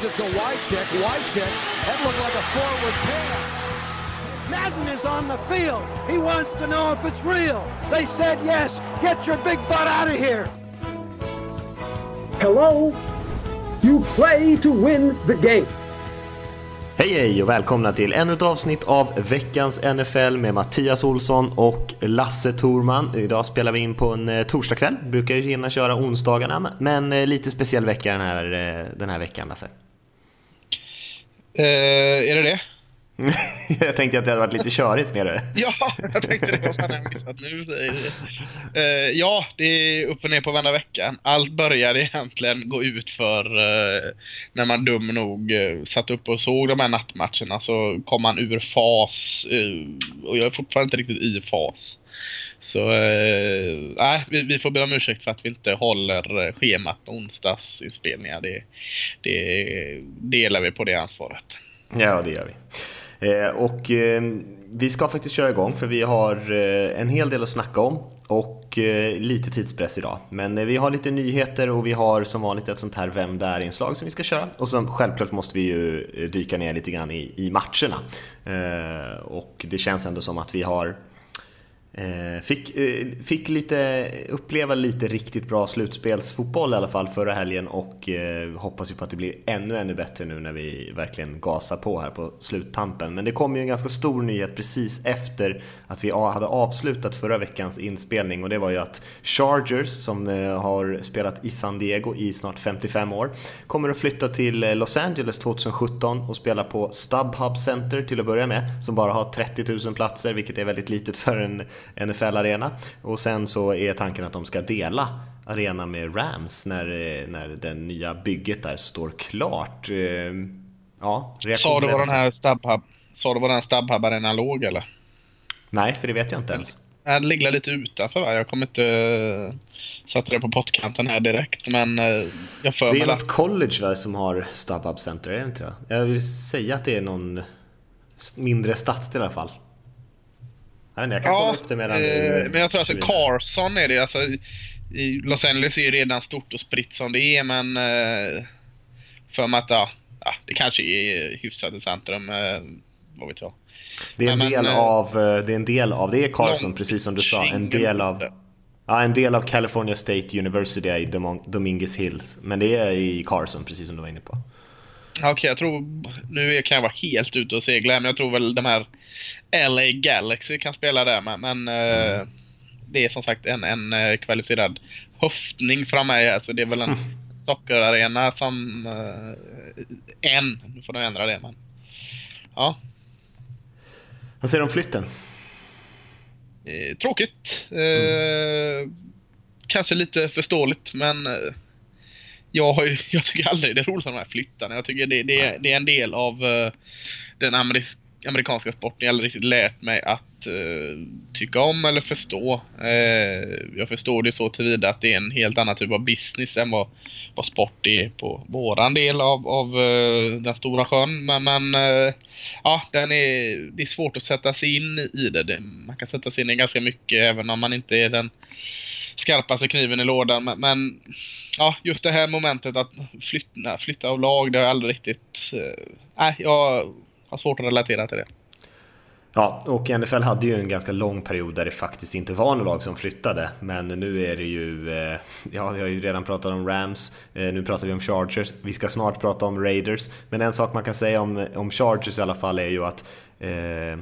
Gives it to Wycheck. Wycheck. That looked like a forward pass. Madden is on the field. He wants to know if it's real. They said yes. Get your big butt out of here. Hello? You play to win the game. Hej hej och välkomna till ännu ett avsnitt av veckans NFL med Mattias Olsson och Lasse Thorman. Idag spelar vi in på en eh, torsdagkväll, brukar ju hinna köra onsdagarna, men eh, lite speciell vecka den här, eh, den här veckan Lasse. Eh, är det det? jag tänkte att det hade varit lite körigt med det. ja, jag tänkte det. Vad fan har jag missat nu? Uh, ja, det är upp och ner på varenda vecka. Allt började egentligen gå ut för uh, när man dum nog uh, satt upp och såg de här nattmatcherna så kom man ur fas. och jag är fortfarande inte riktigt i fas. Så nej, vi, vi, får be om ursäkt för att vi inte håller eh, schemat onsdagsinspelningar. Det, det delar vi på det ansvaret. Ja, det gör vi. Eh, och eh, vi ska faktiskt köra igång för vi har eh, en hel del att snacka om och eh, lite tidspress idag. Men vi har lite nyheter och vi har som vanligt ett sånt här Vem där-inslag som vi ska köra. Och sen självklart måste vi ju dyka ner lite grann i, i matcherna. Och det känns ändå som att vi har Eh, fick, eh, fick lite, uppleva lite riktigt bra slutspelsfotboll i alla fall förra helgen och eh, hoppas ju på att det blir ännu, ännu bättre nu när vi verkligen gasar på här på sluttampen. Men det kom ju en ganska stor nyhet precis efter att vi hade avslutat förra veckans inspelning och det var ju att Chargers, som har spelat i San Diego i snart 55 år, kommer att flytta till Los Angeles 2017 och spela på StubHub Center till att börja med, som bara har 30 000 platser, vilket är väldigt litet för en NFL-arena. Och sen så är tanken att de ska dela arena med Rams när, när det nya bygget där står klart. Eh, ja, Sa du var den här StubHub, sa du var den StubHub-arenan låg eller? Nej, för det vet jag inte ens. Den ligger lite utanför va? Jag kommer inte uh, sätta det på pottkanten här direkt men jag för Det är något college va, som har StubHub Center, är det inte det? Jag vill säga att det är någon mindre stadsdel i alla fall. Jag, inte, jag kan ja, kolla upp det medan eh, Men jag tror alltså Carson är det. Alltså, i Los Angeles är ju redan stort och spritt som det är men eh, för mig att ja, det kanske är hyfsat i centrum. Eh, vad vet jag. Det är, en men, del men, av, eh, det är en del av, det är Carson precis som du sa, en del av Ja, en del av California State University är i Dominguez Hills. Men det är i Carson, precis som du var inne på. Okej, okay, jag tror... Nu kan jag vara helt ute och segla, men jag tror väl de här LA Galaxy kan spela där. Men, men eh, mm. det är som sagt en, en eh, kvalificerad höftning från mig. Alltså det är väl en sockerarena som... Uh, en. Nu får de ändra det, men... Ja. Vad säger du om flytten? Eh, tråkigt. Mm. kanske lite förståeligt, men jag, har ju, jag tycker aldrig det är roligt med de här flyttarna. Jag tycker det, det, det är en del av den amerik amerikanska sporten jag aldrig riktigt lärt mig att uh, tycka om eller förstå. Uh, jag förstår det så tillvida att det är en helt annan typ av business än vad, vad sport är på våran del av, av eh, den stora sjön. Men, men ja, den är, det är svårt att sätta sig in i det. det. Man kan sätta sig in i ganska mycket även om man inte är den skarpaste kniven i lådan. Men, men ja, just det här momentet att flytta, flytta av lag, det har jag aldrig riktigt... Nej, äh, jag har svårt att relatera till det. Ja, och NFL hade ju en ganska lång period där det faktiskt inte var några lag som flyttade. Men nu är det ju, eh, ja vi har ju redan pratat om Rams, eh, nu pratar vi om Chargers, vi ska snart prata om Raiders. Men en sak man kan säga om, om Chargers i alla fall är ju att eh,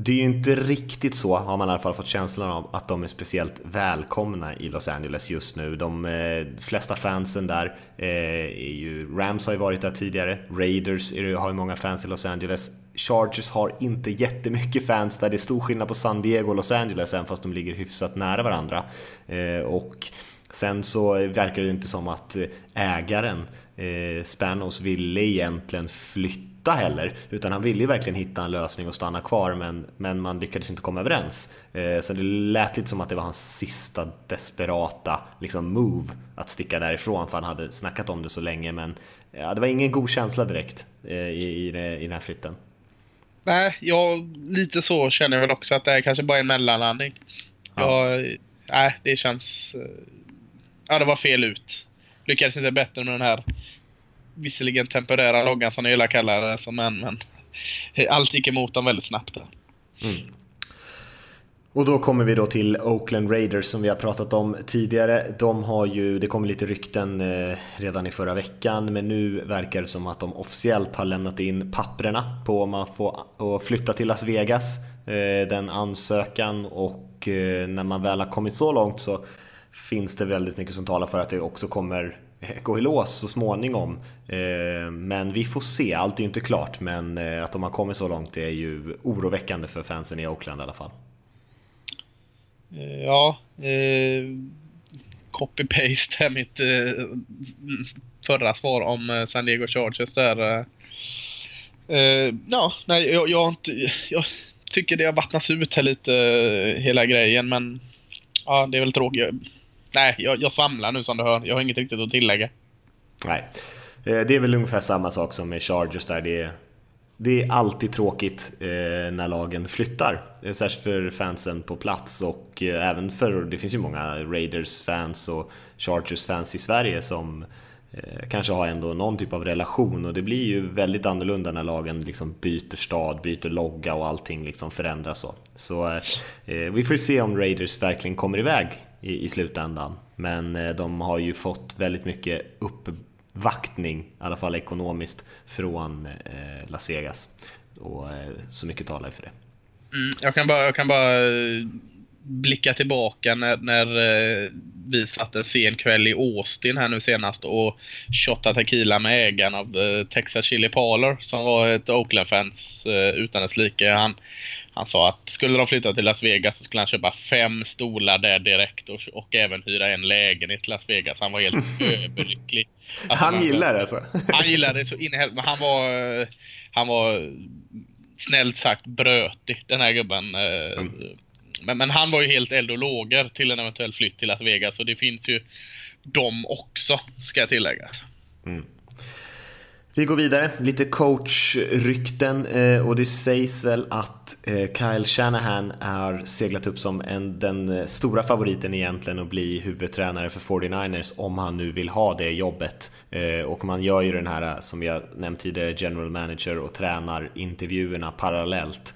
det är ju inte riktigt så, har man i alla fall fått känslan av, att de är speciellt välkomna i Los Angeles just nu. De eh, flesta fansen där eh, är ju, Rams har ju varit där tidigare, Raiders är, har ju många fans i Los Angeles. Chargers har inte jättemycket fans där, det är stor skillnad på San Diego och Los Angeles, även fast de ligger hyfsat nära varandra. Eh, och sen så verkar det inte som att eh, ägaren, eh, Spanos, ville egentligen flytta flytta heller, utan han ville ju verkligen hitta en lösning och stanna kvar men, men man lyckades inte komma överens. Eh, så det lät lite som att det var hans sista desperata liksom, move att sticka därifrån för han hade snackat om det så länge men ja, det var ingen god känsla direkt eh, i, i, i den här flytten. Nej, jag, lite så känner jag väl också att det är kanske bara är en mellanlandning. Ja. Jag, nej, det känns... Ja, det var fel ut. Lyckades inte bättre med den här visserligen temporära loggan som jag gillar att kalla det, men, men allt gick emot dem väldigt snabbt. Mm. Och då kommer vi då till Oakland Raiders som vi har pratat om tidigare. De har ju, det kom lite rykten eh, redan i förra veckan men nu verkar det som att de officiellt har lämnat in papperna på om man får flytta till Las Vegas. Eh, den ansökan och eh, när man väl har kommit så långt så finns det väldigt mycket som talar för att det också kommer Eh, gå i lås så småningom. Eh, men vi får se, allt är ju inte klart men eh, att de har kommit så långt är ju oroväckande för fansen i Oakland i alla fall. Ja, eh, copy-paste är mitt eh, förra svar om San Diego Chargers där. Eh, ja, nej, jag, jag, inte, jag tycker det har vattnats ut här lite hela grejen men ja, det är väl tråkigt. Nej, jag, jag svamlar nu som du hör. Jag har inget riktigt att tillägga. Nej, eh, det är väl ungefär samma sak som med Chargers där. Det är det är alltid tråkigt eh, när lagen flyttar, eh, särskilt för fansen på plats och även för, det finns ju många Raiders-fans och Chargers-fans i Sverige som kanske har ändå någon typ av relation och det blir ju väldigt annorlunda när lagen liksom byter stad, byter logga och allting liksom förändras så. Så eh, vi får se om Raiders verkligen kommer iväg i, i slutändan. Men eh, de har ju fått väldigt mycket uppvaktning i alla fall ekonomiskt, från eh, Las Vegas. Och eh, så mycket talar ju för det. Mm, jag, kan bara, jag kan bara blicka tillbaka när, när vi satt en sen kväll i Austin här nu senast och shottade tequila med ägaren av Texas Chili Parlor som var ett Oakland-fans utan dess like. Han, han sa att skulle de flytta till Las Vegas så skulle han köpa fem stolar där direkt och, och även hyra en lägenhet till Las Vegas. Han var helt överlycklig. Alltså, han gillar det alltså? Han gillade det så in i Han var, han var snällt sagt brötig den här gubben. Mm. Men, men, han var ju helt eld och lågor till en eventuell flytt till Las Vegas och det finns ju de också ska jag tillägga. Mm. Vi går vidare, lite coachrykten eh, och det sägs väl att eh, Kyle Shanahan är seglat upp som en, den eh, stora favoriten egentligen att bli huvudtränare för 49ers om han nu vill ha det jobbet. Och man gör ju den här, som jag nämnt tidigare, general manager och tränar intervjuerna parallellt,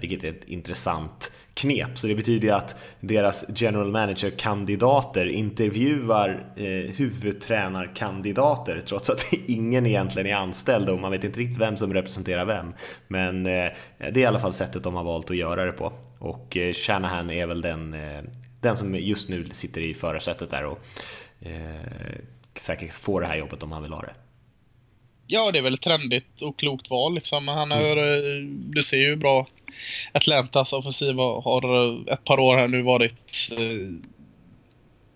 vilket är ett intressant knep. Så det betyder ju att deras general manager-kandidater intervjuar eh, huvudtränarkandidater trots att ingen egentligen är anställd och man vet inte riktigt vem som representerar vem. Men eh, det är i alla fall sättet de har valt att göra det på. Och eh, Shanahan är väl den, eh, den som just nu sitter i förarsätet där och eh, säkert får det här jobbet om han vill ha det. Ja, det är väl trendigt och klokt val liksom. Han har, mm. Du ser ju bra Atlantas offensiv har ett par år här nu varit eh,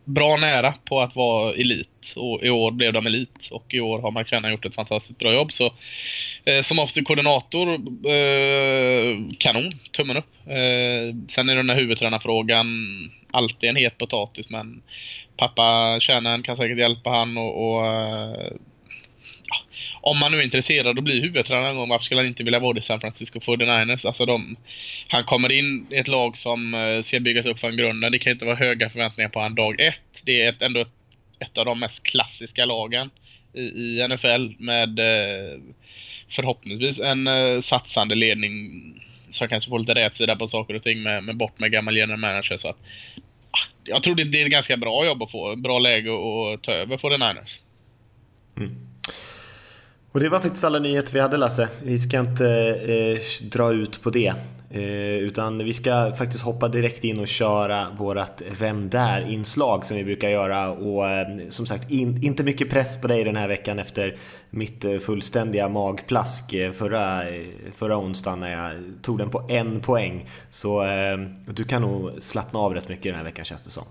bra nära på att vara elit. Och i år blev de elit och i år har McKenna gjort ett fantastiskt bra jobb. Så eh, som offensiv koordinator, eh, kanon, tummen upp. Eh, sen är den här huvudtränarfrågan alltid en het potatis men pappa Shannon kan säkert hjälpa han och, och eh, om man nu är intresserad och blir huvudtränare någon gång, varför skulle han inte vilja vara i San Francisco 49ers? Alltså de, han kommer in i ett lag som eh, ska byggas upp från grunden. Det kan inte vara höga förväntningar på han dag ett. Det är ett, ändå ett, ett av de mest klassiska lagen i, i NFL med eh, förhoppningsvis en eh, satsande ledning som kanske får lite rätt sida på saker och ting med, med bort med gammal general manager. Så att, ah, jag tror det, det är ett ganska bra jobb att få. Bra läge att ta över 49ers. Mm. Och det var faktiskt alla nyheter vi hade Lasse. Vi ska inte eh, dra ut på det. Eh, utan vi ska faktiskt hoppa direkt in och köra vårat Vem Där-inslag som vi brukar göra. Och eh, som sagt, in, inte mycket press på dig den här veckan efter mitt eh, fullständiga magplask eh, förra, eh, förra onsdagen när jag tog den på en poäng. Så eh, du kan nog slappna av rätt mycket den här veckan känns det som.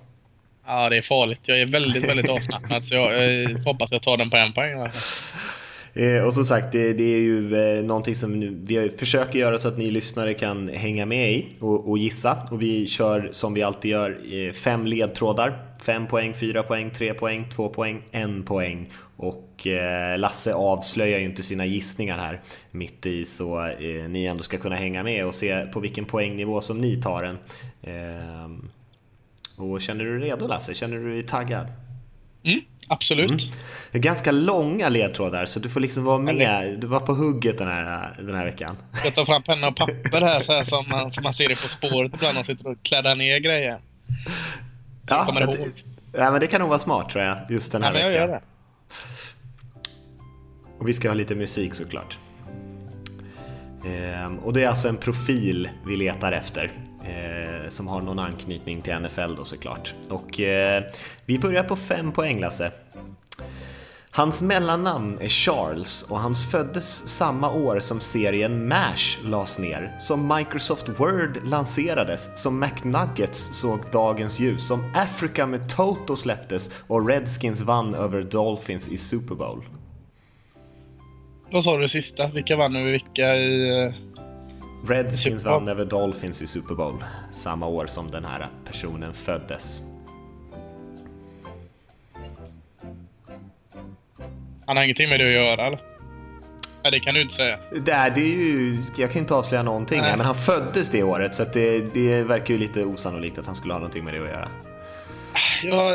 Ja, det är farligt. Jag är väldigt, väldigt avslappnad så jag eh, hoppas jag tar den på en poäng. Eh, och som sagt, det, det är ju eh, någonting som vi försöker göra så att ni lyssnare kan hänga med i och, och gissa. Och vi kör som vi alltid gör eh, fem ledtrådar. Fem poäng, fyra poäng, tre poäng, två poäng, en poäng. Och eh, Lasse avslöjar ju inte sina gissningar här mitt i så eh, ni ändå ska kunna hänga med och se på vilken poängnivå som ni tar den. Eh, och känner du dig redo Lasse? Känner du dig taggad? Mm, absolut. Det är ganska långa ledtrådar så du får liksom vara med. Du var på hugget den här, den här veckan. Jag tar fram penna och papper här, så här som, man, som man ser det på spåret ibland. De sitter och kladdar ner grejer. Så jag kommer det, ihåg. ja, men det kan nog vara smart tror jag, just den här Ja, veckan. Och vi ska ha lite musik såklart. Ehm, och det är alltså en profil vi letar efter. Eh, som har någon anknytning till NFL då såklart. Och eh, vi börjar på fem poäng Lasse. Hans mellannamn är Charles och han föddes samma år som serien MASH lades ner, som Microsoft Word lanserades, som McNuggets såg dagens ljus, som Africa med Toto släpptes och Redskins vann över Dolphins i Super Bowl. Vad sa du sista? Vilka vann över vilka i... Eh, Redskins vann över Dolphins i Super Bowl samma år som den här personen föddes. Han har ingenting med det att göra eller? Nej, det kan du inte säga. Det, är, det är ju, jag kan inte avslöja någonting här, Nej. men han föddes det året så det, det verkar ju lite osannolikt att han skulle ha någonting med det att göra. Jag,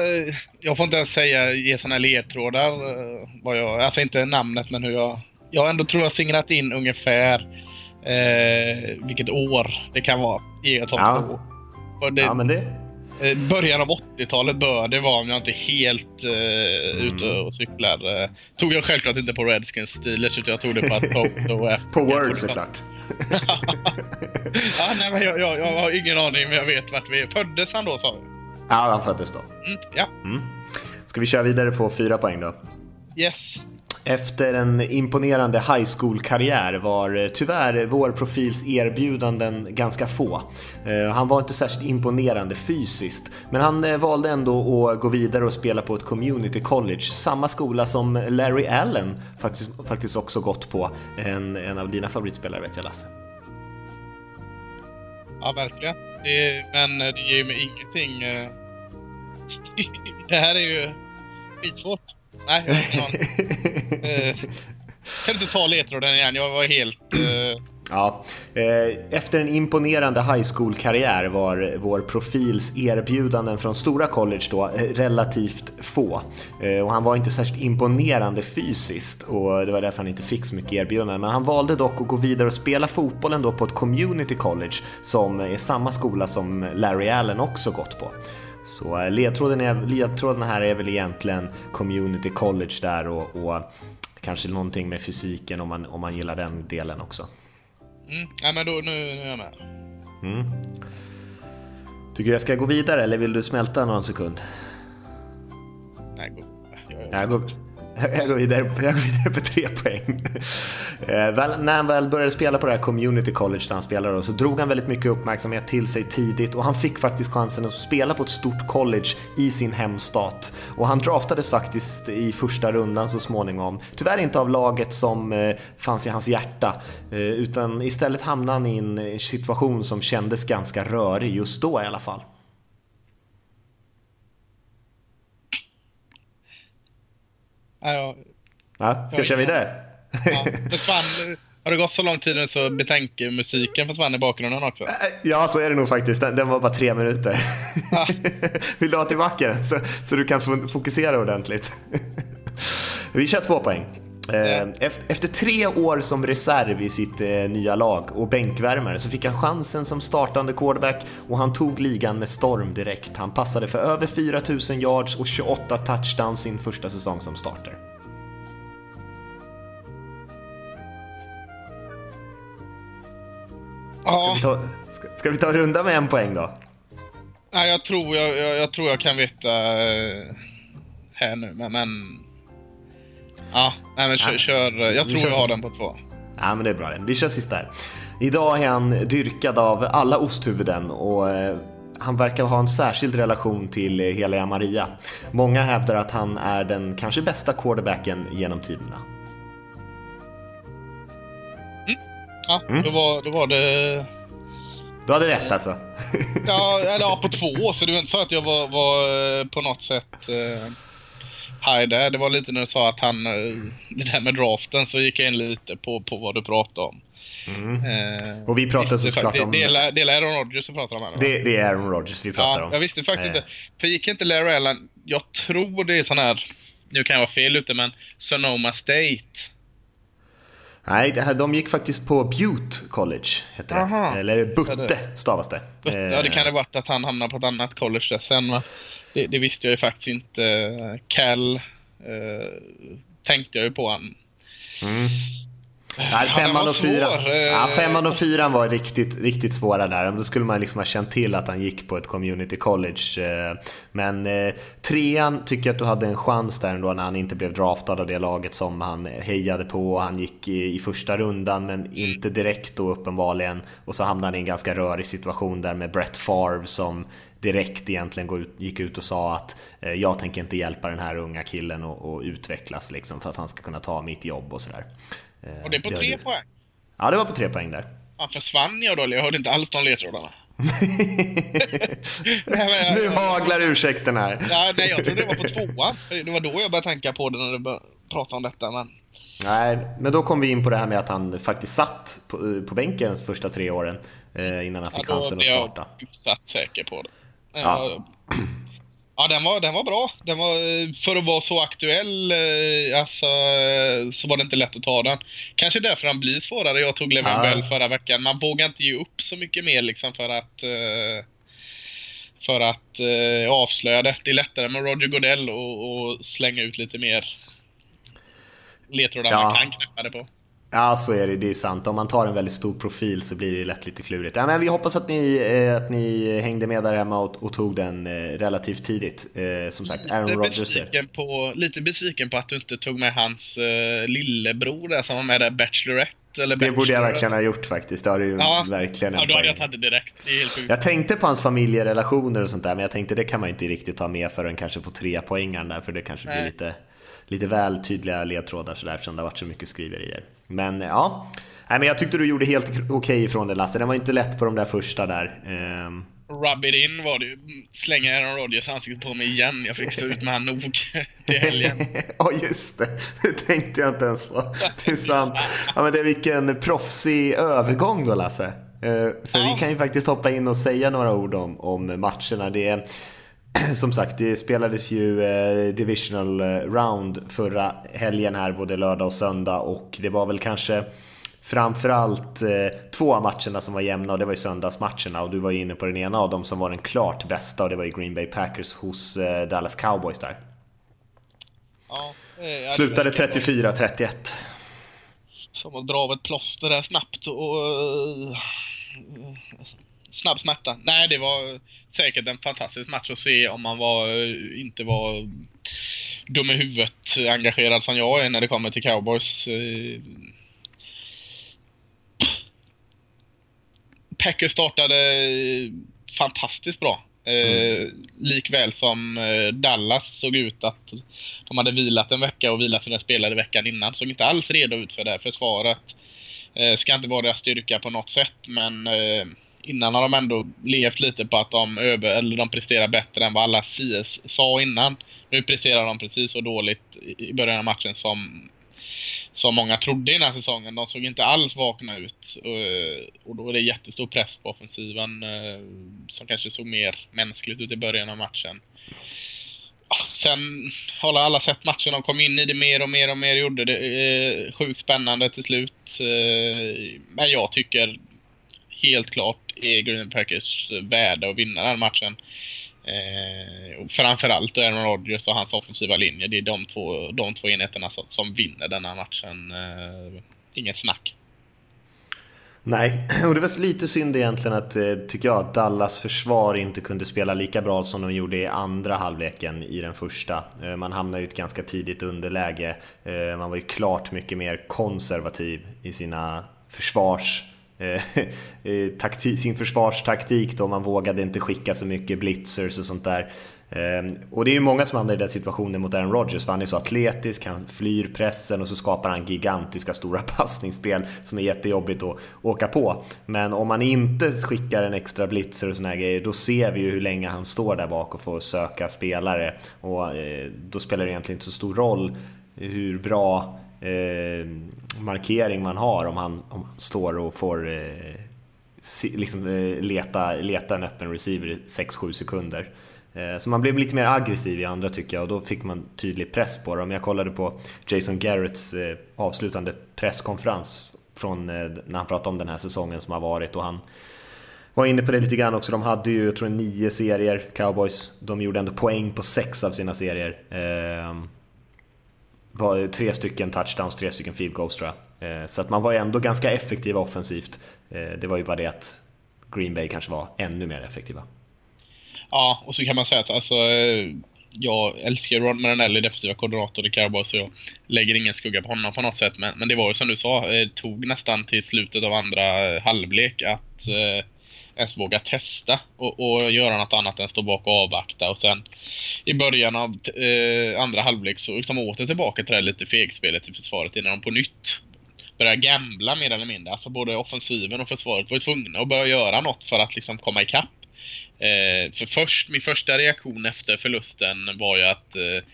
jag får inte ens säga, ge här ledtrådar. eh, Vad jag, alltså inte namnet, men hur jag... Jag ändå tror jag singlat in ungefär eh, vilket år det kan vara. Ge ett Ja. Och det, Ja, men det, eh, Början av 80-talet bör det vara om jag inte helt eh, ute och cyklar. Eh, tog jag självklart inte på Redskins Steelers utan jag tog det på att Toto på Word såklart. ja, nej, men jag, jag, jag har ingen aning men jag vet vart vi är. Föddes han då sa du? Ja, han föddes då. Mm, ja, Ska vi köra vidare på fyra poäng då? yes. Efter en imponerande high school-karriär var eh, tyvärr vår profils erbjudanden ganska få. Eh, han var inte särskilt imponerande fysiskt, men han eh, valde ändå att gå vidare och spela på ett community college, samma skola som Larry Allen faktiskt, faktiskt också gått på. En, en av dina favoritspelare vet jag Lasse. Ja, verkligen. Det, men det ger ju mig ingenting. det här är ju skitsvårt. Nej, jag. Eh, Kan inte ta ledtråden igen? Jag var helt... eh, Ja, eh, efter en imponerande high school-karriär var vår profils erbjudanden från stora college då eh, relativt få. Eh, och han var inte särskilt imponerande fysiskt och det var därför han inte fick så mycket erbjudanden. Men han valde dock att gå vidare och spela fotboll då på ett community college som är samma skola som Larry Allen också gått på. Så eh, ledtråden, är, ledtråden här är väl egentligen community college där och, och kanske någonting med fysiken om man, om man gillar den delen också. Mm, nej, men då, nu, nu är jag med. Tycker du jag ska gå vidare eller vill du smälta någon sekund? Nej, gå. Jag, jag, Jag går, jag går, vidare, jag går vidare på tre poäng. Eh, väl, när han väl började spela på det här community college där han spelade då, så drog han väldigt mycket uppmärksamhet till sig tidigt och han fick faktiskt chansen att spela på ett stort college i sin hemstat. Och han draftades faktiskt i första rundan så småningom. Tyvärr inte av laget som eh, fanns i hans hjärta, eh, utan istället hamnade han i en situation som kändes ganska rörig just då i alla fall. Ja, ska jag köra vidare? ja, försvann. Har det gått så lång tid nu så betänk musiken försvann i bakgrunden också. Ja, så är det nog faktiskt. Den, den var bara tre minuter. Vill du ha tillbaka den så, så du kan fokusera ordentligt? Vi kör två poäng. Eh, eft- Efter tre år som reserv i sitt eh, nya lag och bänkvärmare så fick han chansen som startande quarterback och han tog ligan med storm direkt. Han passade för över 4000 yards och 28 touchdowns sin första säsong som starter. Ska vi ta, ska, ska vi ta runda med en poäng då? nej, jag, tror, jag, jag, jag tror jag kan veta eh, här nu, men... men ja, nej, men kör, Ja. kör. Jag Vi tror kör jag har den på två. Ja, men det är bra det. Vi kör sista här. Idag är han dyrkad av alla osthuvuden och eh, han verkar ha en särskild relation till eh, heliga Maria. Många hävdar att han är den kanske bästa quarterbacken genom tiderna. Ja, Mm. då, var, då var det... Du hade rätt alltså. Ja, eller ja, på två, så det var inte så att jag var, var eh, på något sätt eh, high där. Det var lite när du sa att han, eh, det där med draften, så gick jag in lite på, på vad du pratade om. Mm. Eh, och vi pratar såklart om... Det, det är Aaron Rodgers som pratar om här, det, det är Aaron Rodgers vi pratar ja, om. Jag visste faktiskt eh. inte. För gick inte Larry Allen... Jag tror det är sån här... Nu kan jag vara fel ute, men Sonoma State. Nej, det här, de gick faktiskt på Butte College, heter det. Eller Butte stavas det. Butte, ja, det kan det varit att han hamnade på ett annat college där sen. Va? Det, det, visste jag ju faktiskt inte. Cal eh, tänkte jag ju på han. Mm. Ja, femman, och fyran, ja, femman och fyran var riktigt, riktigt svåra där. Då skulle man liksom ha känt till att han gick på ett community college. Eh, men eh, trean tycker jag att du hade en chans där ändå när han inte blev draftad av det laget som han hejade på. Han gick i, i första rundan men inte direkt då uppenbarligen. Och så hamnade han i en ganska rörig situation där med Brett Favre som direkt egentligen gick ut och sa att eh, jag tänker inte hjälpa den här unga killen att utvecklas liksom för att han ska kunna ta mitt jobb och sådär. Eh, och det är på det tre poäng? Ja, det var på tre poäng där. Ja, försvann jag då? Jag hörde inte alls de ledtrådarna. nu haglar ursäkten här. ja, nej, jag trodde det var på tvåan. Det var då jag började tänka på det när du började prata om detta. Men... Nej, men då kom vi in på det här med att han faktiskt satt på, eh, på bänken de första tre åren eh, innan han fick ja, chansen att starta. Jag satt säker på det. Ja. Ja, den var, den var bra. Den var, för att vara så aktuell eh, alltså, så var det inte lätt att ta den. Kanske därför han blir svårare. Jag tog Levan ja. Bell förra veckan. Man vågar inte ge upp så mycket mer liksom för att eh, för att eh, avslöja det. Det är lättare med Roger Godell och, och slänga ut lite mer ledtrådar ja. man kan knäppa det på. Ja, så är det. Det är sant. Om man tar en väldigt stor profil så blir det lätt lite klurigt. Ja, men vi hoppas att ni, eh, att ni hängde med där hemma och, och tog den eh, relativt tidigt. Eh, som sagt, Aaron lite Rodgers. Besviken på, lite besviken på att du inte tog med hans uh, lillebror där som var med där, Bachelorette. Eller det borde jag verkligen ha gjort faktiskt. Det har du ja. verkligen Ja, då hade jag tagit det direkt. Det. Jag tänkte på hans familjerelationer och sånt där, men jag tänkte det kan man inte riktigt ta med förrän kanske på tre poängen där, för det kanske Nej. blir lite, lite väl tydliga ledtrådar sådär eftersom det har varit så mycket skriverier. Men ja, Nej, men jag tyckte du gjorde helt okej okay ifrån det Lasse. Den var inte lätt på de där första där. Um... Rub it in var det ju. Slänga Aaron Rodgers ansikte på mig igen. Jag fick stå ut med han nog till helgen. Ja, just det. Det tänkte jag inte ens på. Det är sant. Ja, men det är vilken proffsig övergång då Lasse. Uh, för ja. vi kan ju faktiskt hoppa in och säga några ord om, om matcherna. Det är, som sagt, det spelades ju eh, Divisional eh, Round förra helgen här, både lördag och söndag och det var väl kanske framförallt eh, två av matcherna som var jämna och det var ju söndagsmatcherna och du var ju inne på den ena av dem som var den klart bästa och det var ju Green Bay Packers hos Dallas Cowboys där. Ja, Slutade 34-31. Som att dra av ett plåster där snabbt och... Snabb smärta. Nej, det var säkert en fantastisk match att se om man var, inte var dum i huvudet engagerad som jag är när det kommer till cowboys. Packers startade fantastiskt bra. Mm. likväl som eh, Dallas såg ut att de hade vilat en vecka och vilat sina spelare veckan innan. Såg inte alls redo ut för det här försvaret. Eh, ska inte vara deras styrka på något sätt men eh, innan har de ändå levt lite på att de, över, eller de presterar bättre än vad alla CS sa innan. Nu presterar de precis så dåligt i början av matchen som, som många trodde innan säsongen. De såg inte alls vakna ut. Eh, och då är det jättestor press på offensiven eh, som kanske såg mer mänskligt ut i början av matchen. Ah, sen har alla sett matchen, de kom in i det mer och mer och mer, gjorde det eh, sjukt spännande till slut. Eh, men jag tycker helt klart är Green Packers eh, värde att vinna den matchen. Eh, framförallt Aaron Rodgers och hans offensiva linje. Det är de två, de två enheterna som, som vinner denna matchen. Eh, inget snack. Nej, och det var lite synd egentligen att, eh, tycker jag, att Dallas försvar inte kunde spela lika bra som de gjorde i andra halvleken i den första. Eh, man hamnade i ett ganska tidigt underläge. Man var ju klart mycket mer konservativ i sina försvars Eh, eh, taktik, sin försvarstaktik då, man vågade inte skicka så mycket blitzers och sånt där. Eh, och det är ju många som hamnar i den situationen mot Aaron Rodgers för han är så atletisk, han flyr pressen och så skapar han gigantiska stora passningsspel som är jättejobbigt att åka på. Men om man inte skickar en extra blitzer och såna här grejer, då ser vi ju hur länge han står där bak och får söka spelare och då spelar det egentligen inte så stor roll hur bra eh, markering man har om han, om han står och får eh, liksom, eh, leta, leta en öppen receiver i 6-7 sekunder. Eh, så man blev lite mer aggressiv i andra tycker jag och då fick man tydlig press på dem. Jag kollade på Jason Garretts eh, avslutande presskonferens från eh, när han pratade om den här säsongen som har varit och han var inne på det lite grann också. De hade ju, jag tror nio serier, Cowboys. De gjorde ändå poäng på sex av sina serier. Eh, var tre stycken touchdowns, tre stycken field goals tror jag. Eh, så att man var ju ändå ganska effektiva offensivt. Eh, det var ju bara det att Green Bay kanske var ännu mer effektiva. Ja, och så kan man säga att alltså, eh, jag älskar Ron Marinelli, defensiva koordinator i Cowboys, så jag lägger ingen skugga på honom på något sätt. Men, men det var ju som du sa, det tog nästan till slutet av andra halvlek att eh, ens våga testa och, och göra något annat än stå bak och avvakta. Och sen i början av eh, andra halvlek så gick de åter tillbaka till det lite fegspelet i försvaret innan de på nytt började gambla mer eller mindre. Alltså både offensiven och försvaret var tvungna att börja göra något för att liksom komma ikapp. Eh, för först, min första reaktion efter förlusten var ju att eh,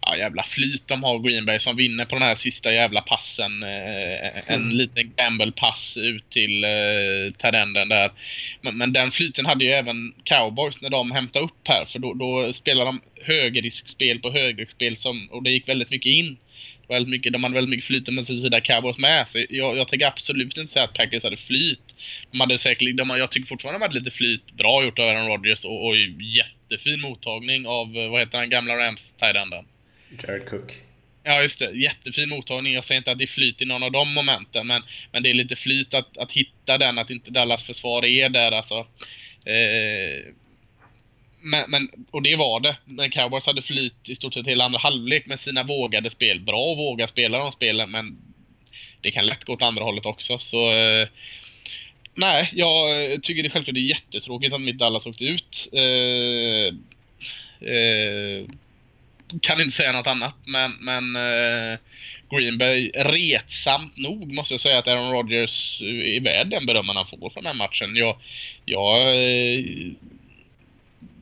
ja, jävla flyt de har Green Bay som vinner på den här sista jävla passen. Eh, en mm. liten gamble-pass ut till eh, Tarenden där. Men, men, den flyten hade ju även Cowboys när de hämtade upp här för då, då spelade de högriskspel på högriskspel som, och det gick väldigt mycket in väldigt mycket, de hade väldigt mycket flyt med sin sida Cowboys med. Så jag, jag tänker absolut inte säga att Packers hade flyt. De hade säkert, de, jag tycker fortfarande de hade lite flyt. Bra gjort av Aaron Rodgers och, och jättefin mottagning av, vad heter den gamla Rams tight Jared Cook. Ja, just det. Jättefin mottagning. Jag säger inte att det är flyt i någon av de momenten, men, men det är lite flyt att, att hitta den, att inte Dallas försvar är där alltså. Eh, men, men, och det var det. Men Cowboys hade flyt i stort sett hela andra halvlek med sina vågade spel. Bra att våga spela de spelen, men det kan lätt gå åt andra hållet också. Så eh, nej, jag tycker det självklart är jättetråkigt att mitt Dallas åkte ut. Eh, eh, kan inte säga något annat, men, men eh, Green Bay, retsamt nog måste jag säga att Aaron Rodgers är värd den berömmen han får från den här matchen. Jag, jag eh,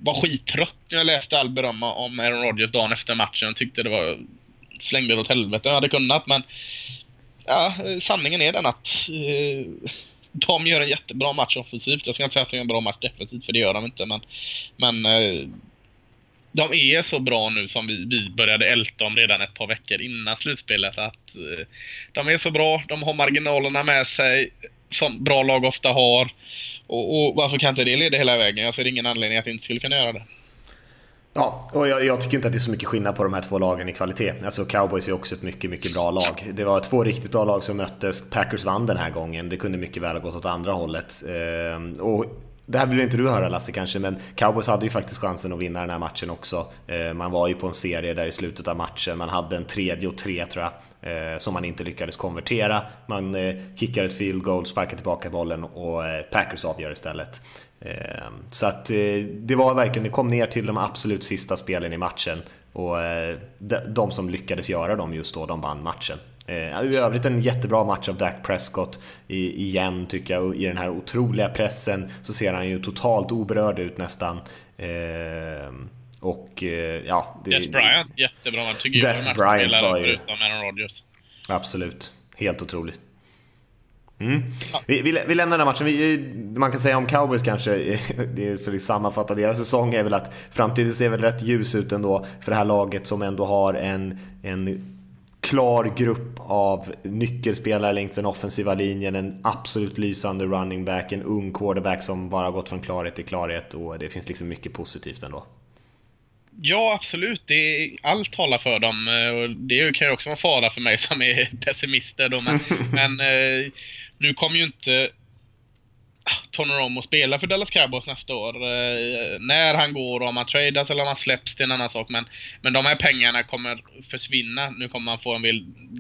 var skittrött när jag läste all beröm om Aaron Rodgers dagen efter matchen. Jag tyckte det var... Slängde det åt helvete. Jag hade kunnat men... Ja, sanningen är den att... Eh, de gör en jättebra match offensivt. Jag ska inte säga att de gör en bra match defensivt, för det gör de inte. Men, men eh, de är så bra nu som vi, vi började älta om redan ett par veckor innan slutspelet. Att eh, De är så bra, de har marginalerna med sig som bra lag ofta har. Och, och, varför kan inte det leda hela vägen? Jag ser ingen anledning att det inte skulle kunna göra det. Ja, och jag, jag, tycker inte att det är så mycket skillnad på de här två lagen i kvalitet. Alltså Cowboys är också ett mycket, mycket bra lag. Det var två riktigt bra lag som möttes. Packers vann den här gången. Det kunde mycket väl ha gått åt andra hållet. Ehm, och det här vill inte du höra Lasse kanske, men Cowboys hade ju faktiskt chansen att vinna den här matchen också. Ehm, man var ju på en serie där i slutet av matchen, man hade en tredje och tre tror jag eh, som man inte lyckades konvertera. Man eh, kickar ett field goal, sparkar tillbaka bollen och eh, Packers avgör istället. Eh, så att eh, det var verkligen, det kom ner till de absolut sista spelen i matchen och eh, de, de, som lyckades göra dem just då, de vann matchen. Eh, I övrigt en jättebra match av Dak Prescott i, igen tycker jag. Och I den här otroliga pressen så ser han ju totalt oberörd ut nästan. Ehm, och eh, ja... Det, Des Bryant, jättebra tycker Des. Bryant var ju... Aaron Rodgers. Absolut. Helt otroligt. Mm. Ja. Vi, vi, vi, lämnar den här matchen. Vi, man kan säga om cowboys kanske, för att sammanfatta deras säsong, är väl att framtiden ser väl rätt ljus ut ändå för det här laget som ändå har en, en klar grupp av nyckelspelare längs den offensiva linjen, en absolut lysande running back, en ung quarterback som bara gått från klarhet till klarhet och det finns liksom mycket positivt ändå. Ja, absolut. Det är, allt talar för dem. Eh, det kan ju också vara fara för mig som är pessimister. Då, men, men eh, nu kommer ju inte Tony Romo spela för Dallas Cowboys nästa år. Eh, när han går om han tradas eller om han släpps det är en annan sak. Men, men de här pengarna kommer försvinna. Nu kommer man få en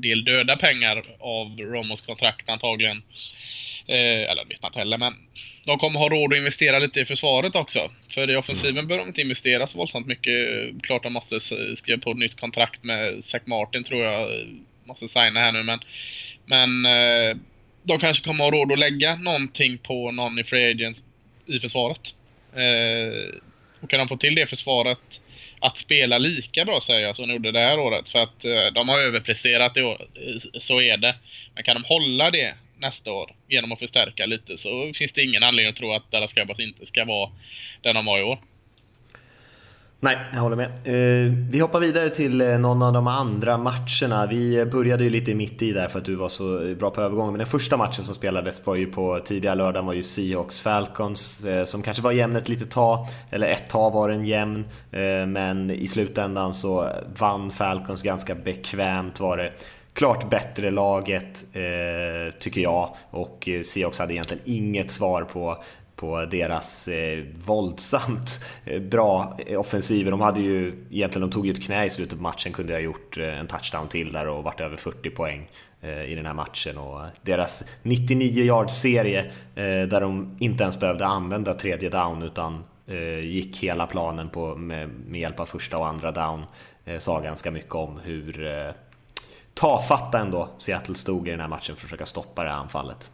del döda pengar av Romos kontrakt antagligen. Eh, eller det vet man inte heller, men de kommer ha råd att investera lite i försvaret också. För i offensiven mm. behöver de inte investera så våldsamt mycket. Klart de måste skriva på ett nytt kontrakt med Zach Martin tror jag måste signa här nu, men, men eh, de kanske kommer ha råd att lägga någonting på någon i Free Agent i försvaret. Eh, och kan de få till det försvaret att spela lika bra säger jag som de gjorde det här året. För att eh, de har överpresterat i år. Eh, så är det. Men kan de hålla det nästa år genom att förstärka lite så finns det ingen anledning att tro att Dallas Cowboys inte ska vara den de var i år. Nej, jag håller med. Eh, vi hoppar vidare till eh, någon av de andra matcherna. Vi började ju lite mitt i där för att du var så bra på övergången. Men den första matchen som spelades var ju på tidiga lördagen var ju Seahawks Falcons eh, som kanske var jämn ett litet tag. Eller ett tag var den jämn. Men i slutändan så vann Falcons ganska bekvämt var det klart bättre laget, eh, tycker jag. Och eh, Seahawks hade egentligen inget svar på på deras eh, våldsamt eh, bra offensiver. De hade ju egentligen, de tog ju ett knä i slutet på matchen, kunde ha gjort eh, en touchdown till där och varit över 40 poäng eh, i den här matchen. Och deras 99 yards serie där de inte ens behövde använda tredje down utan gick hela planen på, med, med hjälp av första och andra down sa ganska mycket om hur tafatta ändå Seattle stod i den här matchen för att försöka stoppa det här anfallet.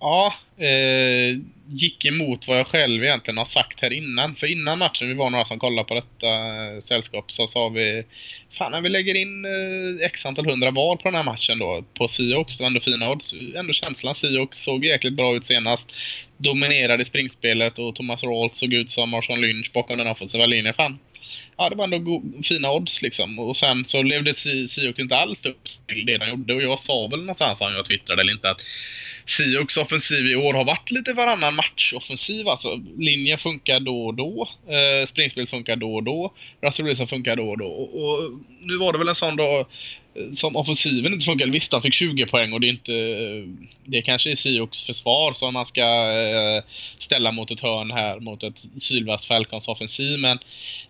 Ja, eh, gick emot vad jag själv egentligen har sagt här innan. För innan matchen, vi var några som kollade på detta eh, sällskap, så sa vi Fan, när vi lägger in eh, x antal hundra val på den här matchen då, på Seahawks, det var ändå fina odds. Ändå känslan, Seahawks såg jäkligt bra ut senast. Dominerade springspelet och Thomas Rawls såg ut som Marshawn Lynch bakom den offensiva linjen. Fan, ja, det var ändå fina odds liksom. Och sen så levde Seahawks inte alls upp till det de gjorde. Och jag sa väl någonstans, om jag twittrade eller inte, att Sioux offensiv i år har varit lite varannan match-offensiv. Alltså, linjen funkar då och då. Eh, springspel funkar då och då. Russell Wilson funkar då och då. Och, och, nu var det väl en sån dag som offensiven inte funkade. Visst, han fick 20 poäng och det är inte... Det kanske är Sioks försvar som man ska eh, ställa mot ett hörn här mot ett sylvast Falcons offensiv. Men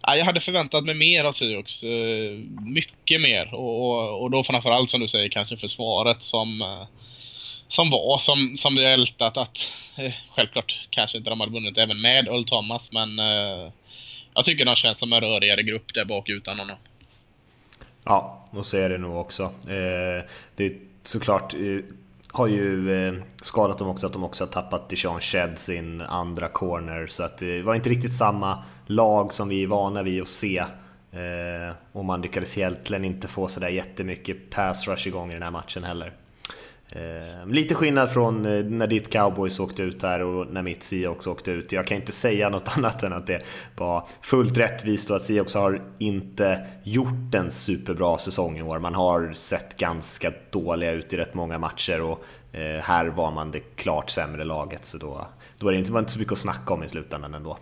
ja, jag hade förväntat mig mer av Sioks. Eh, mycket mer. Och, och, och då framförallt som du säger kanske försvaret som eh, som var, som, som vi har ältat att eh, självklart kanske inte de hade vunnit även med Earl Thomas men eh, jag tycker de känns som en rörigare grupp där bak utan honom. Ja, och så är det nog också. Eh, det är såklart eh, har ju eh, skadat dem också att de också har tappat Dijon Shed sin andra corner så att det var inte riktigt samma lag som vi är vana vid att se. Eh, och man lyckades egentligen inte få sådär jättemycket pass rush igång i den här matchen heller. Eh, lite skillnad från eh, när ditt cowboys åkte ut här och när mitt Seahawks åkte ut. Jag kan inte säga något annat än att det var fullt rättvist och att Seahawks har inte gjort en superbra säsong i år. Man har sett ganska dåliga ut i rätt många matcher och eh, här var man det klart sämre laget så då, då är det inte, var inte så mycket att snacka om i slutändan ändå.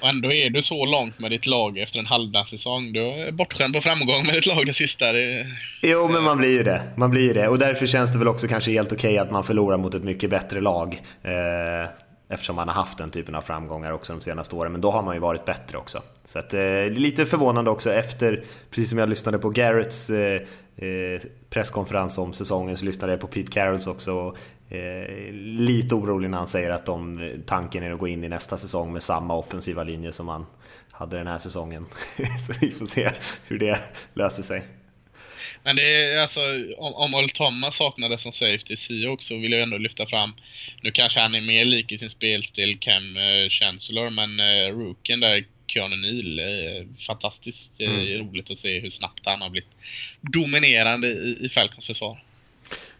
Och ändå är du så långt med ditt lag efter en halvdan säsong. Du är bortskämd på framgång med ditt lag det sista. Det... Jo, men man blir ju det. Man blir ju det. Och därför känns det väl också kanske helt okej okay att man förlorar mot ett mycket bättre lag. Eh, eftersom man har haft den typen av framgångar också de senaste åren. Men då har man ju varit bättre också. Så att, eh, lite förvånande också efter, precis som jag lyssnade på Garretts eh, eh, presskonferens om säsongen så lyssnade jag på Pete Carrolls också. Eh, lite orolig när han säger att de, tanken är att gå in i nästa säsong med samma offensiva linje som man hade den här säsongen. så vi får se hur det löser sig. Men det är alltså, om, om Old Thomas saknades som safety också så vill jag ändå lyfta fram, nu kanske han är mer lik i sin spelstil Cam eh, Chancellor, men eh, rookien där, Keanu Neal, eh, fantastiskt eh, mm. roligt att se hur snabbt han har blivit dominerande i, i Falcons försvar.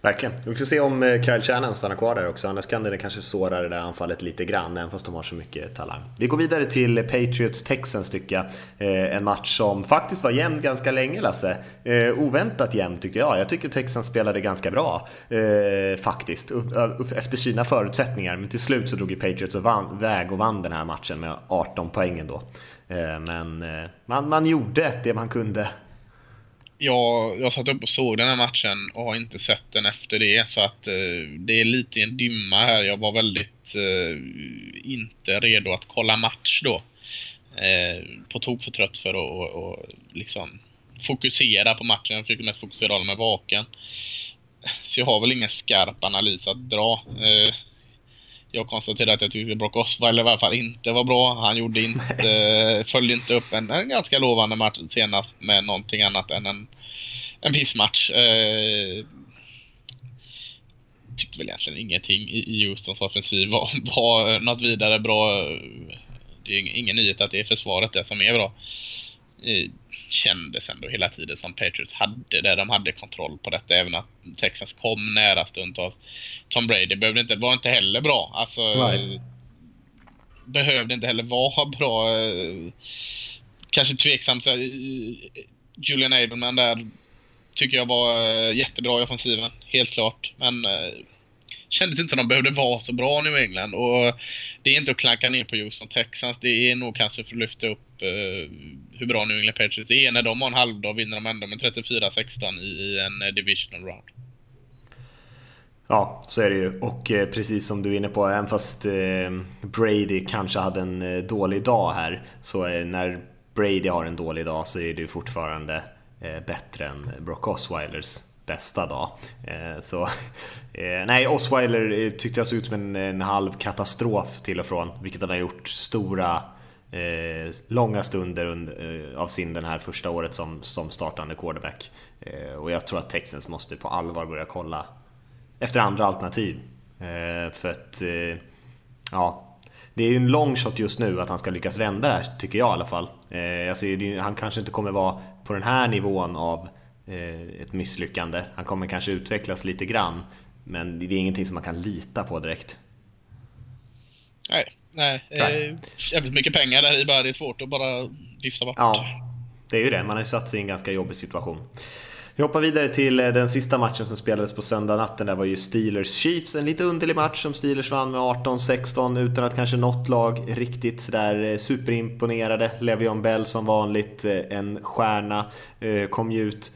Verkligen. Vi får se om eh, Kyle Shannon stannar kvar där också, annars kan det kanske såra det där anfallet lite grann, även fast de har så mycket talang. Vi går vidare till Patriots-Texans tycker jag. Eh, en match som faktiskt var jämn ganska länge Lasse. Eh, oväntat jämn tycker jag. Jag tycker Texans spelade ganska bra, eh, faktiskt, efter sina förutsättningar. Men till slut så drog ju Patriots väg och vann den här matchen med 18 poäng ändå. Eh, men man, man gjorde det man kunde jag, jag satt upp och såg den här matchen och har inte sett den efter det. Så att eh, det är lite i en dimma här. Jag var väldigt eh, inte redo att kolla match då. Eh, på tok för trött för att och, och liksom fokusera på matchen. Jag försöker mest fokusera hålla mig vaken. Så jag har väl ingen skarp analys att dra. Eh, Eh, jag konstaterade att jag tyckte Brock Osweiler i alla fall inte var bra. Han gjorde inte, följde inte upp en, en, ganska lovande match senast med någonting annat än en, en pissmatch. Eh, tyckte väl egentligen ingenting i, i Houstons offensiv var, var något vidare bra. Det är ingen nyhet att det är försvaret det som är bra. eh, kändes ändå hela tiden som Patriots hade det. De hade kontroll på detta. Även att Texas kom nära stundtals. Tom Brady behövde inte, var inte heller bra. Alltså, behövde inte heller vara bra. Kanske tveksamt. Julian Edelman där tycker jag var eh, jättebra i offensiven. Helt klart. Men eh, kändes inte att de behövde vara så bra New England. Och det är inte att klanka ner på Houston Texans. Det är nog kanske för att lyfta upp eh, hur bra New England Patriots är. När de har en halvdag vinner de ändå med 34-16 i, i en eh, divisional round. Ja, så är det ju. Och eh, precis som du är inne på, även fast eh, Brady kanske hade en eh, dålig dag här, så eh, när Brady har en dålig dag så är det ju fortfarande eh, bättre än Brock Osweilers bästa dag. Eh, så eh, nej, Osweiler eh, tyckte jag såg ut som en, en halv katastrof till och från, vilket han har gjort stora Eh, långa stunder under, eh, av sin den här första året som, som startande quarterback. Eh, och jag tror att Texans måste på allvar börja kolla efter andra alternativ. Eh, för att, eh, ja, det är ju en long shot just nu att han ska lyckas vända det här, tycker jag i alla fall. Eh, alltså, det- han kanske inte kommer vara på den här nivån av eh, ett misslyckande. Han kommer kanske utvecklas lite grann, men det är ingenting som man kan lita på direkt. Nej, nej. Nej. Jävligt mycket pengar där i bara. Det är svårt att bara vifta bort. Ja, det är ju det. Man har ju satt sig i en ganska jobbig situation. Vi hoppar vidare till eh, den sista matchen som spelades på söndag natten. Där var ju Steelers-Chiefs. En lite underlig match som Steelers vann med 18-16 utan att kanske något lag riktigt sådär eh, superimponerade. Le'Veon Bell som vanligt, eh, en stjärna, kom ju ut.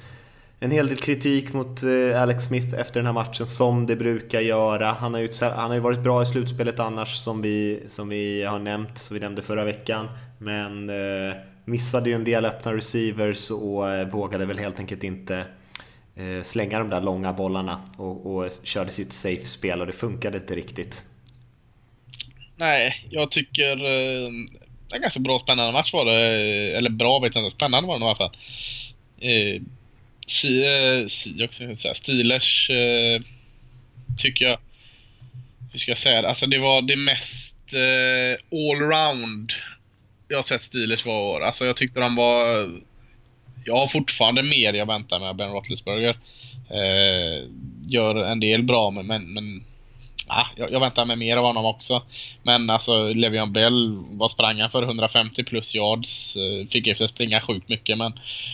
En hel del kritik mot eh, Alex Smith efter den här matchen som det brukar göra. Han har ju, han har ju varit bra i slutspelet annars som vi, som vi har nämnt, som vi nämnde förra veckan. Men eh, missade ju en del öppna receivers och eh, vågade väl helt enkelt inte eh, slänga de där långa bollarna och, och körde sitt safe-spel och det funkade inte riktigt. Nej, jag tycker... Eh, en ganska bra spännande match var det. Eller bra vet jag inte. Spännande var det i alla fall. Eh, jag eh, säga. Steelers eh, tycker jag... Hur ska jag säga det? Alltså det var det mest eh, allround jag har sett Steelers vara år. Alltså jag tyckte de var... Jag har fortfarande mer jag väntar med Ben Roethlisberger. Eh, gör en del bra men, men, Ja, jag, jag väntar mig mer av honom också. Men alltså Le'Veon Bell, vad sprang han för? 150 plus yards. Eh, Fick efter springa sjukt mycket men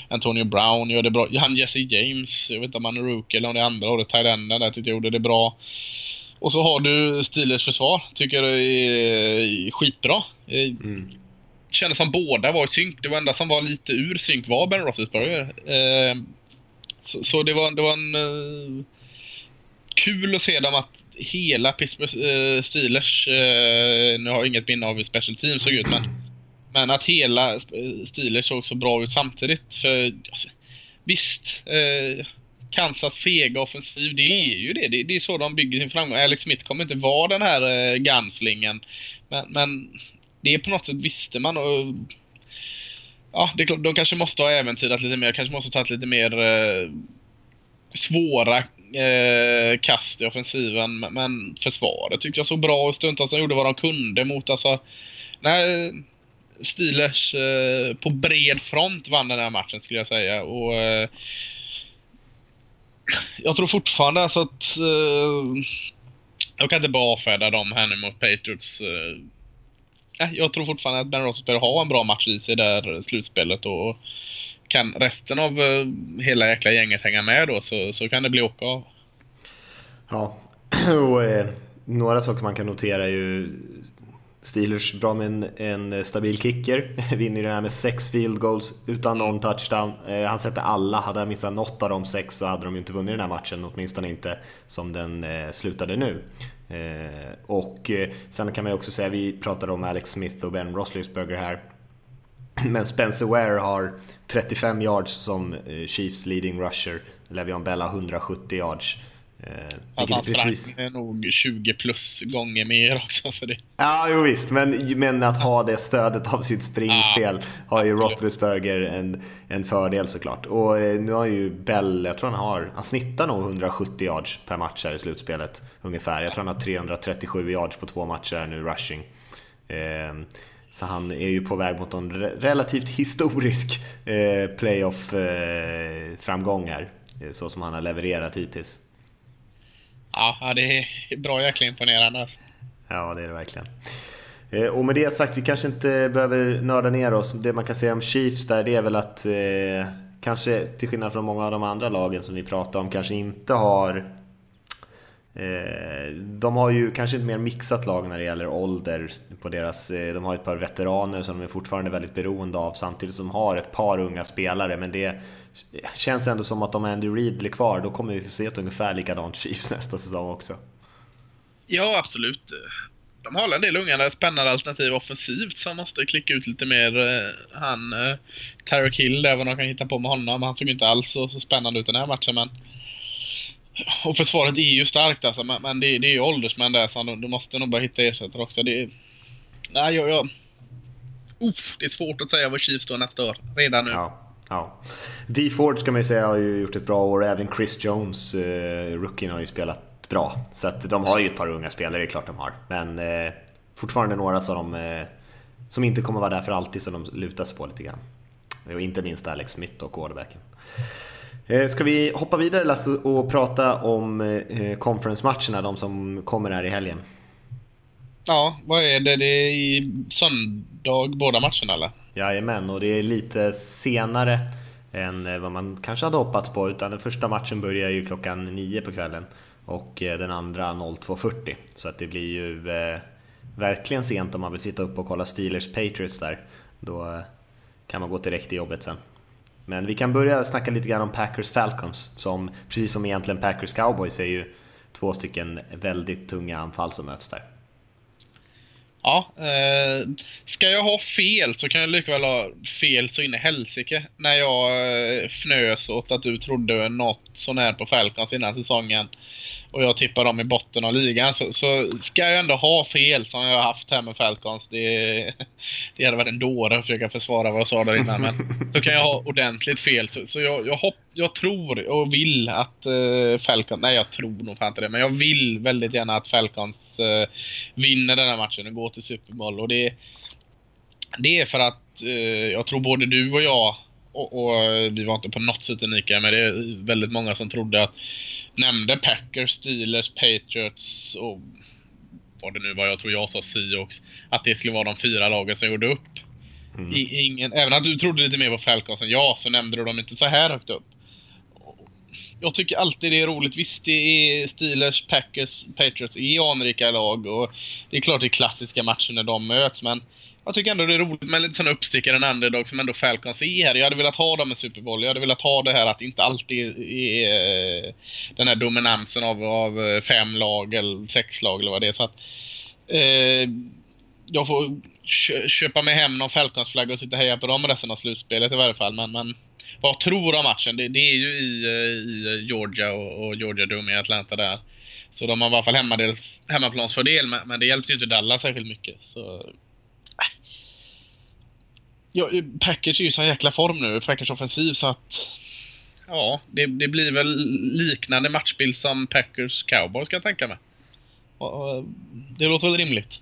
Antonio Brown gör det bra. Han Jesse James, jag vet inte om han är rookie eller om det är andra året. Tyrenden där tyckte jag gjorde det bra. Och så har du Steelers försvar. Tycker det är skitbra. Eh, Mm. Kändes som båda var i synk. Det var enda som var lite ur synk var Ben Roethlisberger. Eh, så, så det var, det var en... Eh, kul att se dem att hela Pittsburgh eh, Steelers, eh, nu har jag inget minne av hur special team såg ut men, men att hela eh, Steelers såg så bra ut samtidigt. För alltså, Visst, eh, Kansas fega offensiv, det är ju det. det. Det är så de bygger sin framgång. Alex Smith kommer inte vara den här eh, gunslingen. Men, men det är på något sätt visste man. Och, ja, det de kanske måste ha äventyrat lite mer. Kanske måste ha tagit lite mer eh, svåra eh, kast i offensiven. Men- försvaret tyckte jag såg bra ut stundtals. De gjorde vad de kunde mot alltså... Nej, Steelers eh, på bred front vann den här matchen skulle jag säga. Och eh, Jag tror fortfarande alltså att... Eh, jag kan inte bara avfärda dem här nu mot Patriots. Eh, jag tror fortfarande att Ben Roethlisberger har en bra match i sig där slutspelet och kan resten av eh, hela jäkla gänget hänga med då så, så kan det bli åka av. Ja, och eh, några saker man kan notera är ju Steelers bra med en, en stabil kicker, vinner ju det här med sex field goals utan någon touchdown. Eh, han sätter alla, hade han missat något av de sex så hade de ju inte vunnit den här matchen, åtminstone inte som den eh, slutade nu. Eh, och eh, sen kan man ju också säga, vi pratade om Alex Smith och Ben Roethlisberger här. Men Spencer Ware har 35 yards som eh, Chiefs leading rusher. Le'Veon Bell har 170 yards. Eh, Att han är precis... sprang nog 20 plus gånger mer också. Så det, Ja, jo visst, men, men att ha det stödet av sitt springspel har ju. Roethlisberger en, en fördel såklart. Och eh, nu har ju Bell, jag tror han har, han snittar nog 170 yards per match här i slutspelet ungefär. Jag tror han har 337 yards på två matcher nu rushing. Eh, Så han är ju på väg mot en relativt historisk playoff-framgång här, så som han har levererat hittills. Ja, det är bra jäkla imponerande. Ja, det är det verkligen. Och med det sagt, vi kanske inte behöver nörda ner oss. Det man kan säga om Chiefs där, det är väl att eh, kanske till skillnad från många av de andra lagen som vi pratar om, kanske inte har Eh, Eh, de har ju kanske ett mer mixat lag när det gäller ålder på deras, eh, de har ett par veteraner som de är fortfarande väldigt beroende av samtidigt som de har ett par unga spelare men det känns ändå som att om Andy Reid blir kvar då kommer vi få se ett ungefär likadant Chiefs nästa säsong också. Ja absolut. De har en del unga, ett spännande alternativ offensivt som måste klicka ut lite mer. Eh, han, Tarek Hill, där vad de kan hitta på med honom. Han såg inte alls så, så spännande ut den här matchen men och försvaret är ju starkt alltså, men, men det, det är ju åldersmän där så du måste nog bara hitta ersättare också. Det är... Nej, jag... jag... Uff, det är svårt att säga vad Chiefs står nästa år, redan nu. Ja, ja. D Ford ska man ju säga har ju gjort ett bra år, även Chris Jones, eh, rookien, har ju spelat bra. Så att de har ju ett par unga spelare, det är klart de har. Men eh, fortfarande några som, eh, som inte kommer vara där för alltid, som de lutar sig på lite grann. Och inte minst Alex Smith och quarterbacken. Eh, ska vi hoppa vidare Lasse och prata om eh, conference-matcherna, de som kommer här i helgen? Ja, vad är det? Det är i söndag båda matcherna eller? Jajamän, och det är lite senare än eh, vad man kanske hade hoppats på. Utan den första matchen börjar ju klockan 9 på kvällen och den andra 02.40. Så att det blir ju eh, verkligen sent om man vill sitta upp och kolla Steelers Patriots där. Då kan man gå direkt till jobbet sen. Men vi kan börja snacka lite grann om Packers Falcons som precis som egentligen Packers Cowboys är ju två stycken väldigt tunga anfall som möts där. Ja, eh, ska jag ha fel så kan jag lika väl ha fel så in i helsike. När jag eh, fnös åt att du trodde något sånär på Falcons innan säsongen och jag tippar dem i botten av ligan så, så ska jag ändå ha fel som jag har haft här med Falcons. Det, det hade varit en dåre att försöka försvara vad jag sa där innan. Men så kan jag ha ordentligt fel. Så, så jag, jag, hopp, jag tror och vill att eh, uh, Falcons... Nej, jag tror nog fan inte det. Men jag vill väldigt gärna att Falcons uh, vinner den här matchen och går till Super Bowl. Och det, det är för att uh, jag tror både du och jag och, och, vi var inte på något sätt unika, men det är väldigt många som trodde att nämnde Packers, Steelers, Patriots och vad det nu var, jag tror jag sa Seahawks, att det skulle vara de fyra lagen som gjorde upp. Mm. Ingen, även att du trodde lite mer på Falcons än jag, så nämnde du dem inte så här högt upp. Jag tycker alltid det är roligt. Visst, det är Steelers, Packers, Patriots är anrika lag och det är klart det är klassiska matcher när de möts, men jag tycker ändå det är roligt med lite sådana uppstickare, en underdog som ändå Falcons är här. Jag hade velat ha dem i Super Bowl. Jag hade velat ha det här att det inte alltid är eh, den här dominansen av, av eh, fem lag eller sex lag eller vad det är. Så att, eh, jag får köpa mig hem någon Falcons-flagga och sitta och heja på dem resten av slutspelet i varje fall. Men, men vad jag tror om matchen, det, det är ju i, eh, i Georgia och, och Georgia Dome i Atlanta där. Så de har i alla fall hemmaplansfördel, men, men det hjälpte ju inte Dallas särskilt mycket. Så ja, Packers är ju så jäkla form nu, Packers offensiv, så att... Ja, det, det blir väl liknande matchbild som Packers Cowboys kan jag tänka mig. Och, det låter väl rimligt.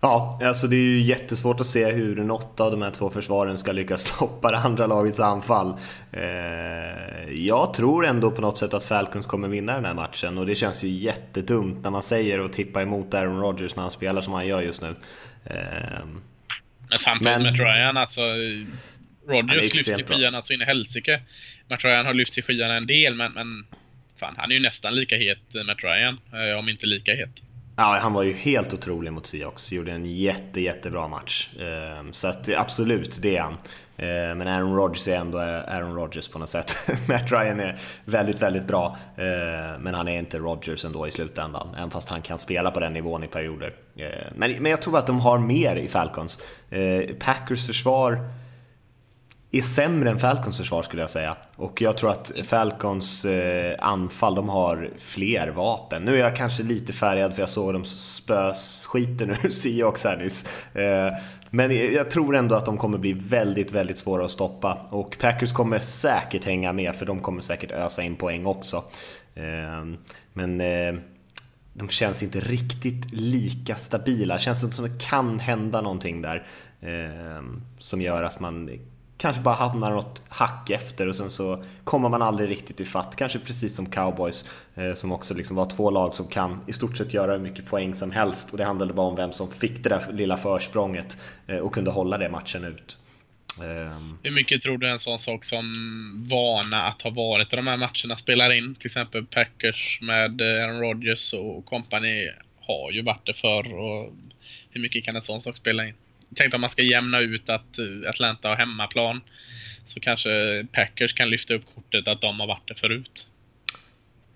Ja, alltså det är ju jättesvårt att se hur något av de här två försvaren ska lyckas stoppa det andra lagets anfall. Eh, jag tror ändå på något sätt att Falcons kommer vinna den här matchen och det känns ju jättedumt när man säger och tippa emot Aaron Rodgers när han spelar som han gör just nu. Eh, men samtidigt med Ryan, alltså... Rodgers lyfts till skyarna så in i helsike. Matt Ryan har lyft skyarna en del, men, men fan, han är ju nästan lika het Matt Ryan, eh, om inte lika het. Ja, han var ju helt otrolig mot Seahawks. Gjorde en jätte, jättebra match. Ehm, så att absolut, det är han. Eh, men Aaron Rodgers är ändå Aaron Rodgers på något sätt. Matt Ryan är väldigt, väldigt bra. Eh, men han är inte Rodgers ändå i slutändan. Även fast han kan spela på den nivån i perioder. Eh, men, men jag tror att de har mer i Falcons. Packers försvar är sämre än Falcons försvar skulle jag säga. Och jag tror att Falcons anfall, de har fler vapen. Nu är jag kanske lite färgad för jag såg dem spösskiten ur Seahawks här nyss. Men jag tror ändå att de kommer bli väldigt, väldigt svåra att stoppa. Och Packers kommer säkert hänga med för de kommer säkert ösa in poäng också. Ehm, men eh, de känns inte riktigt lika stabila. Det känns inte som det kan hända någonting där ehm, som gör att man kanske bara hamnar något hack efter och sen så kommer man aldrig riktigt ifatt. Kanske precis som cowboys eh, som också liksom var två lag som kan i stort sett göra hur mycket poäng som helst och det handlade bara om vem som fick det där lilla försprånget eh, och kunde hålla det matchen ut. Ehm. Hur mycket tror du en sån sak som vana att ha varit i de här matcherna spelar in? Till exempel Packers med eh, Aaron Rodgers och company har ju varit det förr. Och hur mycket kan en sån sak spela in? Tänk om man ska jämna ut att eh, Atlanta har hemmaplan. Så kanske Packers kan lyfta upp kortet att de har varit det förut.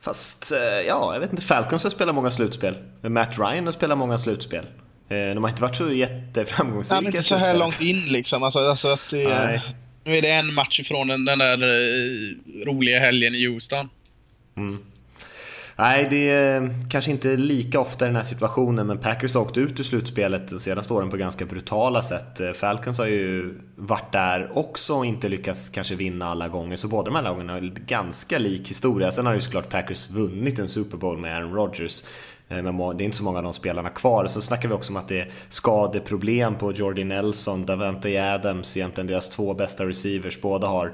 Fast, eh, ja, jag vet inte. Falcons har spelat många slutspel. Matt Ryan har spelat många slutspel. Eh, de har inte varit så jätteframgångsrika. Nej, men inte så här långt in liksom. Alltså, alltså att det, nu är det en match ifrån den, den där roliga helgen i Houston. Mm. Nej, det är eh, kanske inte lika ofta i den här situationen, men Packers har åkt ut ur slutspelet de senaste åren på ganska brutala sätt. Eh, Falcons har ju varit där också och inte lyckats kanske vinna alla gånger, så båda de här lagen har ganska lik historia. Sen har ju såklart Packers vunnit en Super Bowl med Aaron Rodgers, eh, men det är inte så många av de spelarna kvar. Sen snackar vi också om att det är skadeproblem på Jordi Nelson, Davante Adams, egentligen deras två bästa receivers. Båda har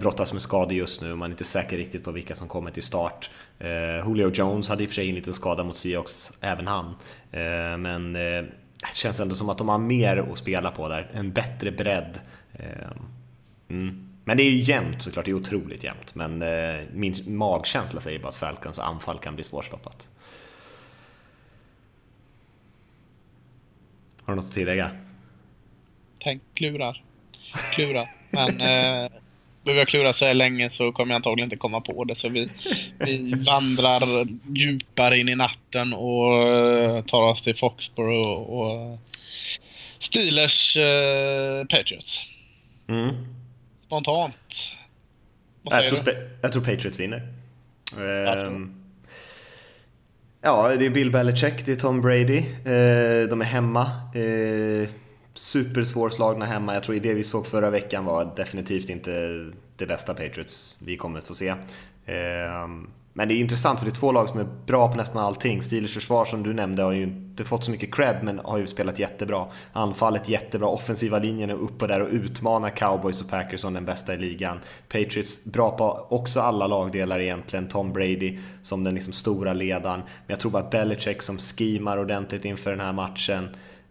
brottas med skador just nu, man är inte säker riktigt på vilka som kommer till start. Eh, Julio Jones hade i och för sig en liten skada mot Seahawks, även han. Eh, men eh, det känns ändå som att de har mer att spela på där, en bättre bredd. Eh, mm. Men det är ju jämnt såklart, det är otroligt jämnt. Men min magkänsla säger bara att Falcons anfall kan bli svårstoppat. Har du något att tillägga? Tänk, klurar. Klurar. Men eh, behöver jag klura så här länge så kommer jag antagligen inte komma på det. Så vi, vi vandrar djupare in i natten och uh, tar oss till Foxborough och, och Steelers uh, Patriots. Mm. Spontant. Vad säger jag tror, du? Jag tror Patriots vinner. Um, Ja, det är Bill Belichick, det är Tom Brady. Eh, de är hemma. Eh, supersvårslagna hemma. Jag tror det vi såg förra veckan var definitivt inte det bästa Patriots vi kommer att få se. Ehm, men det är intressant för det är två lag som är bra på nästan allting. Steelers försvar som du nämnde har ju inte fått så mycket cred men har ju spelat jättebra. Anfallet jättebra, offensiva linjen är uppe där och utmanar cowboys och Packers som den bästa i ligan. Patriots bra på också alla lagdelar egentligen. Tom Brady som den liksom stora ledaren. Men jag tror bara Belichick som skimar ordentligt inför den här matchen.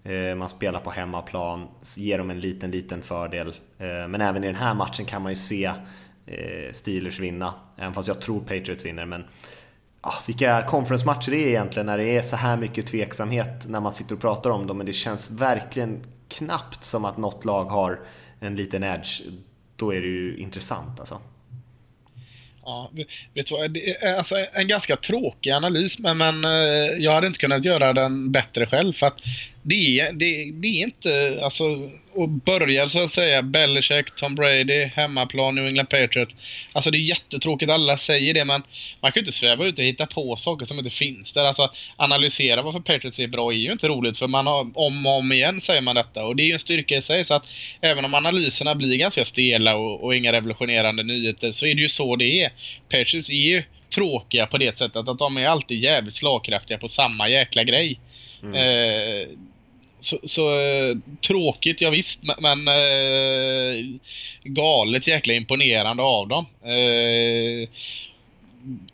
Eh, man spelar på hemmaplan, ger dem en liten, liten fördel. Eh, men även i den här matchen kan man ju se eh, Steelers vinna. Även fast jag tror Patriots vinner. Men ah, vilka conference-matcher det är egentligen när det är så här mycket tveksamhet när man sitter och pratar om dem. Men det känns verkligen knappt som att något lag har en liten edge. Då är det ju intressant alltså. Ja, vet du vad? Det är alltså en ganska tråkig analys, men, men eh, jag hade inte kunnat göra den bättre själv. För att det är, det, det är inte, alltså, och börjar så att säga Belichick, Tom Brady, hemmaplan, New England Patriots. Alltså det är jättetråkigt, alla säger det, men man kan ju inte sväva ut och hitta på saker som inte finns där. Alltså analysera varför Patriots är bra är ju inte roligt, för man har om och om igen säger man detta. Och det är ju en styrka i sig, så att även om analyserna blir ganska stela och, och inga revolutionerande nyheter, så är det ju så det är. Patriots är ju tråkiga på det sättet att de är alltid jävligt slagkraftiga på samma jäkla grej. Mm. Eh, så, så eh, tråkigt, ja, visst, men, men eh, galet jäkla imponerande av dem. Eh,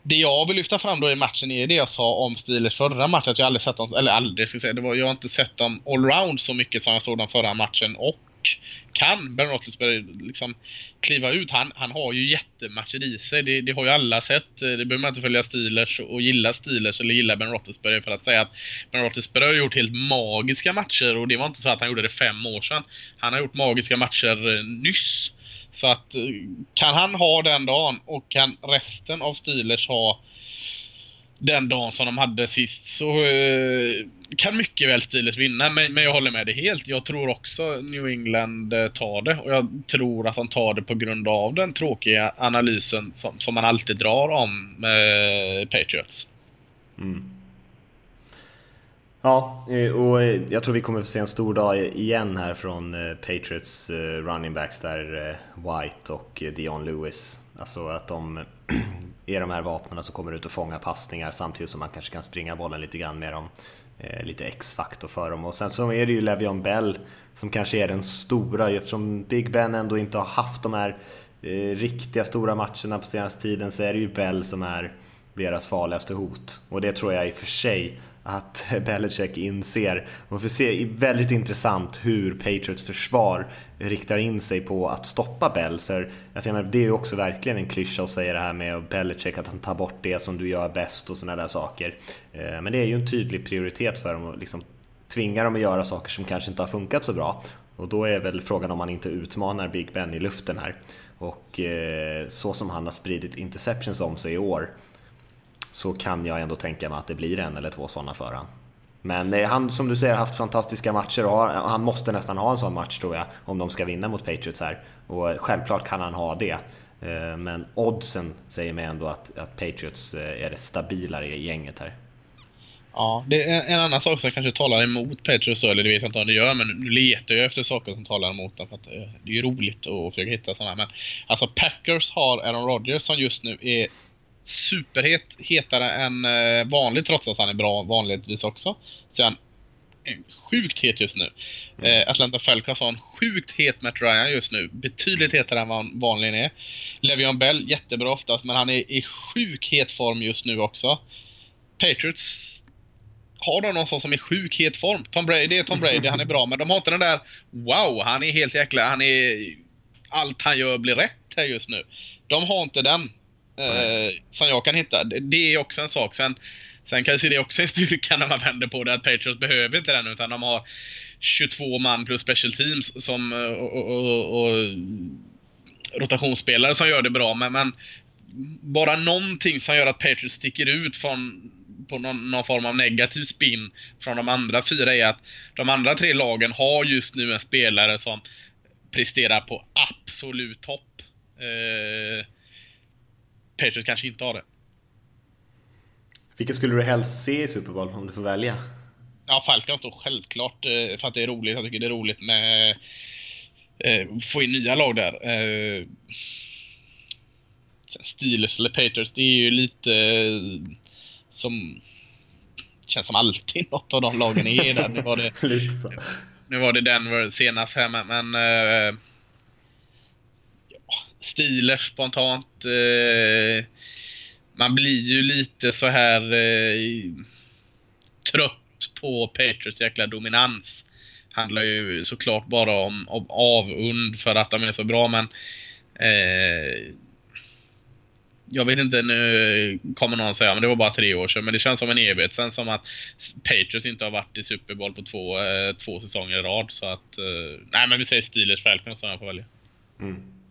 det jag vill lyfta fram då i matchen är det jag sa om Steelers förra matchen. Att jag aldrig sett dem, eller aldrig ska jag säga, det var, jag har inte sett dem allround så mycket som jag såg dem förra matchen. Och kan Ben Roethlisberger liksom kliva ut. Han, han har ju jättematcher i sig. Det, det, har ju alla sett. Eh, det behöver man inte följa Steelers och gilla Steelers eller gilla Ben Roethlisberger för att säga att Ben Roethlisberger har gjort helt magiska matcher och det var inte så att han gjorde det fem år sedan. Han har gjort magiska matcher eh, nyss. Så att eh, kan han ha den dagen och kan resten av Steelers ha den dagen som de hade sist så eh, kan mycket väl Steelers vinna. Men, men jag håller med dig helt. Jag tror också New England eh, tar det. Och jag tror att de tar det på grund av den tråkiga analysen som, som man alltid drar om eh, Patriots. Mm. Ja, eh, och eh, jag tror vi kommer få se en stor dag igen här från Patriots running backs där White och Dion Lewis. Alltså att de är de här vapnen som kommer ut och fångar passningar samtidigt som man kanske kan springa bollen lite grann med dem. Eh, lite X-faktor för dem. Och sen så är det ju Levion Bell som kanske är den stora eftersom Big Ben ändå inte har haft de här eh, riktiga stora matcherna på senaste tiden så är det ju Bell som är deras farligaste hot. Och det tror jag i och för sig att Belichick inser. Och får se väldigt intressant hur Patriots försvar riktar in sig på att stoppa Bells. För jag menar, det är ju också verkligen en klyscha att säga det här med Belichick, att han tar bort det som du gör bäst och sådana där saker. Eh, men det är ju en tydlig prioritet för dem att liksom tvinga dem att göra saker som kanske inte har funkat så bra. Och då är väl frågan om man inte utmanar Big Ben i luften här. Och eh, så som han har spridit interceptions om sig i år så kan jag ändå tänka mig att det blir en eller två sådana för honom. Men eh, han, som du säger, har haft fantastiska matcher och han måste nästan ha en sån match tror jag, om de ska vinna mot Patriots här. Och eh, självklart kan han ha det. Eh, men oddsen säger mig ändå att, att Patriots är det stabilare gänget här. Ja, det är en annan sak som kanske talar emot Patriots, eller det vet jag inte om det gör, men nu letar jag efter saker som talar emot dem. För att det är ju roligt att försöka hitta sådana. Men alltså Packers har Aaron Rodgers som just nu är superhet, hetare än eh, vanligt trots att han är bra vanligtvis också. Så han är sjukt het just nu. Mm. Eh, Atlanta Falcons har en sjukt het Matt Ryan just nu. Betydligt hetare än vad han vanligen är. Le'Veon Bell, jättebra oftast, men han är i sjuk het form just nu också. Patriots har de någon sån som är sjuk het form. Tom Brady det är Tom Brady, han är bra, men de har inte den där Wow, han är helt jäkla, han är... Allt han gör blir rätt här just nu. De har inte den eh, som jag kan hitta. Det är också en sak. Sen, sen kanske det också en styrka när man vänder på det att Patriots behöver inte den utan de har 22 man plus special teams som, eh, och, och, och, och rotationsspelare som gör det bra. Men, men, bara någonting som gör att Patriots sticker ut från på någon, någon, form av negativ spin från de andra fyra är att de andra tre lagen har just nu en spelare som presterar på absolut topp. Eh, Patriots kanske inte har det. Vilka skulle du helst se i Super Bowl om du får välja? Ja, Falcons då självklart eh, för att det är roligt. Jag tycker det är roligt med eh, få in nya lag där. Eh, Steelers eller Patriots, det är ju lite som känns som alltid något av de lagen är där. Nu var det, nu var det Denver senast här men, men stiler spontant. Eh, man blir ju lite så här eh, trött på Patriots jäkla dominans. Handlar ju såklart bara om, om avund för att de är så bra men eh, jag vet inte, nu kommer någon säga men det var bara tre år sedan, men det känns som en evighet sen som att Patriots inte har varit i Super Bowl på två, eh, två säsonger i rad. Så att, eh, nej men vi säger Steelers Falcons som jag får välja. Mm.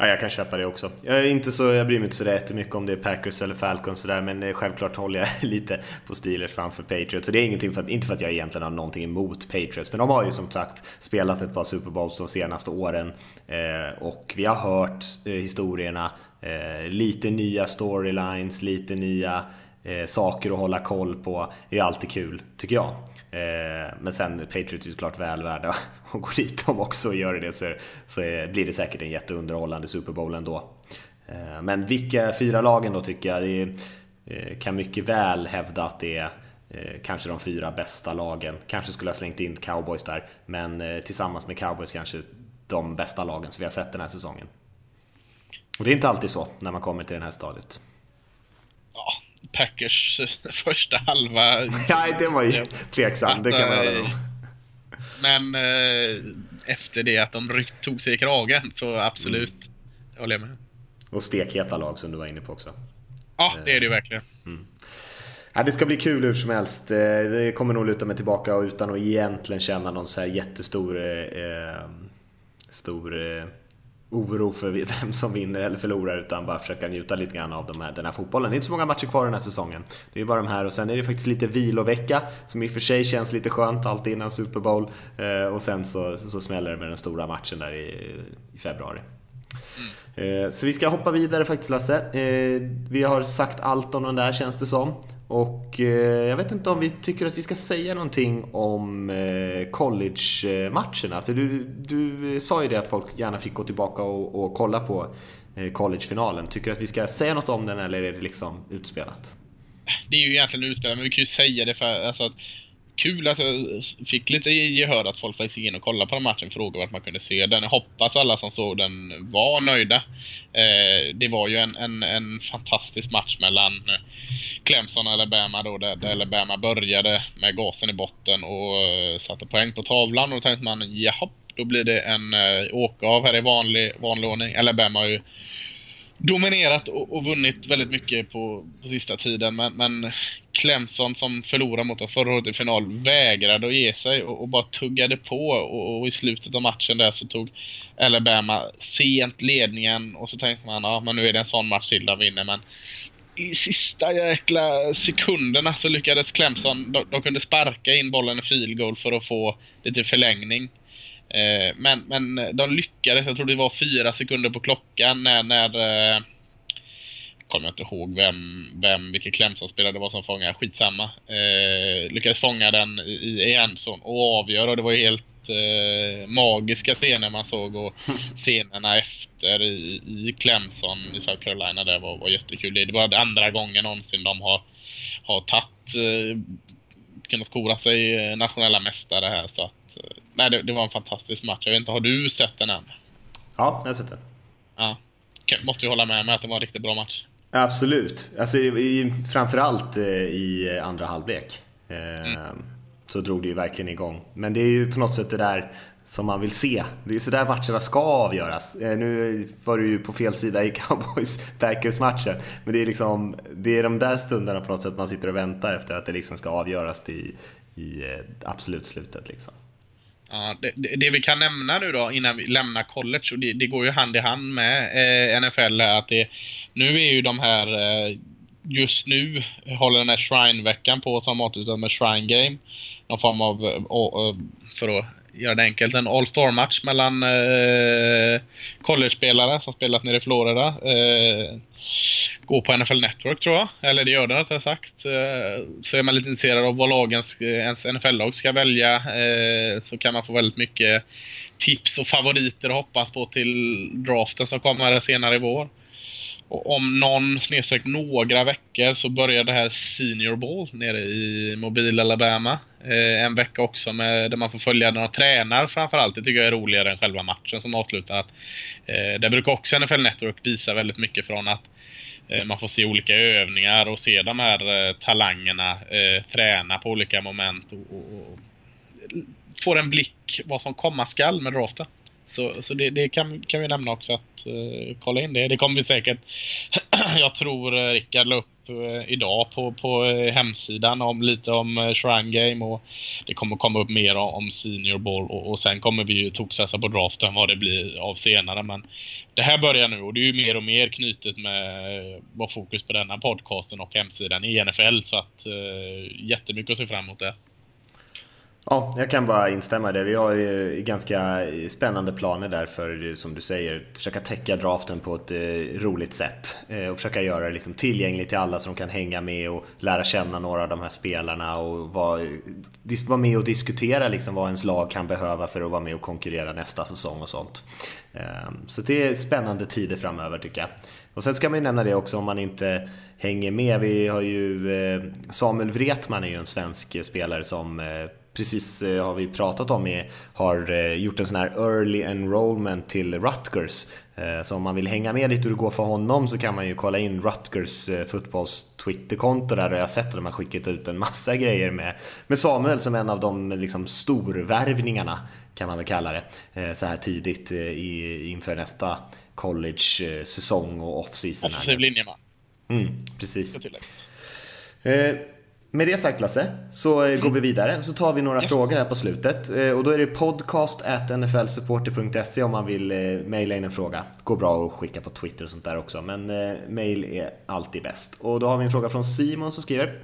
Ja, jag kan köpa det också. Jag, är inte så, jag bryr mig inte så jättemycket om det är Packers eller Falcons sådär, men eh, självklart håller jag lite på Steelers framför Patriots. Så det är ingenting för, inte för att jag egentligen har någonting emot Patriots, men de har ju som sagt spelat ett par Super Bowls de senaste åren eh, och vi har hört eh, historierna, eh, lite nya storylines, lite nya eh, saker att hålla koll på. Det är alltid kul, tycker jag. Eh, men sen Patriots är såklart väl värda att gå dit om också och gör det så, så blir det säkert en jätteunderhållande Super Bowl ändå. Eh, men vilka fyra lagen då tycker jag, det eh, kan mycket väl hävda att det är kanske de fyra bästa lagen. Kanske skulle ha slängt in Cowboys där, men tillsammans med Cowboys kanske de bästa lagen som vi har sett den här säsongen. Och det är inte alltid så när man kommer till det här stadiet. Packers första halva. Nej, det var ju tveksamt. Alltså, det kan man alltså, Men eh, efter det att de ryckt, tog sig i kragen så absolut. Mm. Jag håller med. Och stekheta lag som du var inne på också. Ja, det är det ju verkligen. Mm. Ja, det ska bli kul hur som helst. Eh, det kommer nog luta mig tillbaka utan att egentligen känna någon så här jättestor eh, stor, eh, oro för vem som vinner eller förlorar utan bara försöka njuta lite grann av de här, den här fotbollen. Det är inte så många matcher kvar den här säsongen. Det är bara de här och sen är det faktiskt lite vilovecka som i och för sig känns lite skönt alltid innan Super Bowl eh, och sen så, så smäller det med den stora matchen där i, i februari. Mm. Så vi ska hoppa vidare faktiskt Lasse. Eh, vi har sagt allt om den där känns det som. Och eh, jag vet inte om vi tycker att vi ska säga någonting om eh, college-matcherna. För du, du eh, sa ju det att folk gärna fick gå tillbaka och, och kolla på eh, collegefinalen. Tycker du att vi ska säga något om den eller är det liksom utspelat? Det är ju egentligen utspelat, men vi kan ju säga det för alltså, att kul att jag fick lite gehör att folk faktiskt gick in och kollade på den matchen frågade vart man kunde se den. Jag hoppas alla som såg den var nöjda. Eh, det var ju en, en, en fantastisk match mellan eh, Clemson och Alabama då, där, där Alabama började med gasen i botten och eh, satte poäng på tavlan och då tänkte man jaha, då blir det en eh, åka av här i vanlig, vanlig ordning. Alabama har ju dominerat och, och, vunnit väldigt mycket på, på sista tiden. Men, men Clemson som förlorade mot dem förra året i final vägrade att ge sig och, och bara tuggade på. Och, och, i slutet av matchen där så tog Alabama sent ledningen och så tänkte man ja men nu är det en sån match till de vinner. Men i sista jäkla sekunderna så lyckades Clemson, de, de kunde sparka in bollen i field goal för att få lite förlängning. Eh, men, men de lyckades, jag tror det var fyra sekunder på klockan när, när eh, kommer jag inte ihåg vem, vem vilket Clemson-spelare det var som fångade, skitsamma. Eh, lyckades fånga den i, i endzon och avgöra och det var ju helt eh, magiska scener man såg och scenerna efter i, i Clemson i South Carolina där var, var jättekul. Det var andra gången någonsin de har, har tagit, eh, kunnat kora sig nationella mästare här så att nej, det, det, var en fantastisk match. Jag vet inte, har du sett den än? Ja, jag har sett den. Ja. Måste ju hålla med mig att det var en riktigt bra match. Absolut. Alltså, i, framförallt eh, i andra halvlek. Eh, mm. Så drog det ju verkligen igång. Men det är ju på något sätt det där som man vill se. Det är så där matcherna ska avgöras. Eh, nu var du ju på fel sida i Cowboys-Packers-matchen. Men det är liksom, det är de där stunderna på något sätt man sitter och väntar efter att det liksom ska avgöras i, i absolut slutet liksom. Ja, det, det, vi kan nämna nu då innan vi lämnar college, och det, det går ju hand i hand med eh, NFL, att det, nu är ju de här, eh, just nu håller den här Shrine-veckan på som avslutas med Shrine Game. Någon form av, eh, eh, för att göra det enkelt, en All-Star-match mellan eh, college-spelare som spelat nere i Florida. Eh, går på NFL Network tror jag, eller det gör det rättare sagt. Eh, så är man lite intresserad av vad lagens, eh, ens NFL-lag ska välja eh, så kan man få väldigt mycket tips och favoriter att hoppas på till draften som kommer senare i vår. Och om någon snedstreck några veckor så börjar det här Senior Ball nere i Mobile Alabama. Eh, en vecka också med, där man får följa när de tränar framförallt. Det tycker jag är roligare än själva matchen som avslutar. Att, eh, där brukar också NFL Network visa väldigt mycket från att eh, man får se olika övningar och se de här eh, talangerna eh, träna på olika moment. Och, och, och får en blick vad som komma skall med draften. Så, så det, det, kan, kan vi nämna också att uh, kolla in det. Det kommer vi säkert, jag tror uh, Rickard la upp uh, idag på, på uh, hemsidan om lite om Shrine Game och det kommer komma upp mer om, om Senior Ball och, och sen kommer vi ju toksätta på draften vad det blir av senare men det här börjar nu och det är ju mer och mer knutet med vad fokus på denna podcasten och hemsidan i NFL så att uh, jättemycket att se fram emot det. Ja, jag kan bara instämma i det. Vi har eh, ganska spännande planer där för, eh, som du säger, försöka täcka draften på ett eh, roligt sätt. Och försöka göra det liksom tillgängligt till alla så de kan hänga med och lära känna några av de här spelarna och vara, vara med och diskutera liksom vad ens lag kan behöva för att vara med och konkurrera nästa säsong och sånt. Ehm, så det är spännande tider framöver tycker jag. Och sen ska man ju nämna det också om man inte hänger med. Vi har ju Samuel Wretman är ju en svensk spelare som precis eh, har vi pratat om, är, har eh, gjort en sån här early enrollment till Rutgers. Eh, så om man vill hänga med lite hur det går för honom så kan man ju kolla in Rutgers fotbolls Twitterkonto där jag har sett att de har skickat ut en massa grejer med, med Samuel som en av de liksom storvärvningarna kan man väl kalla det så här tidigt i, inför nästa college-säsong och off-season. Offensiv linjeman. Mm, precis. Med det sagt Lasse, så mm. går vi vidare. Så tar vi några yes. frågor här på slutet. Eh, och då är det podcast nflsupporter.se om man vill eh, mejla in en fråga. Går bra att skicka på Twitter och sånt där också, men eh, mejl är alltid bäst. Och då har vi en fråga från Simon som skriver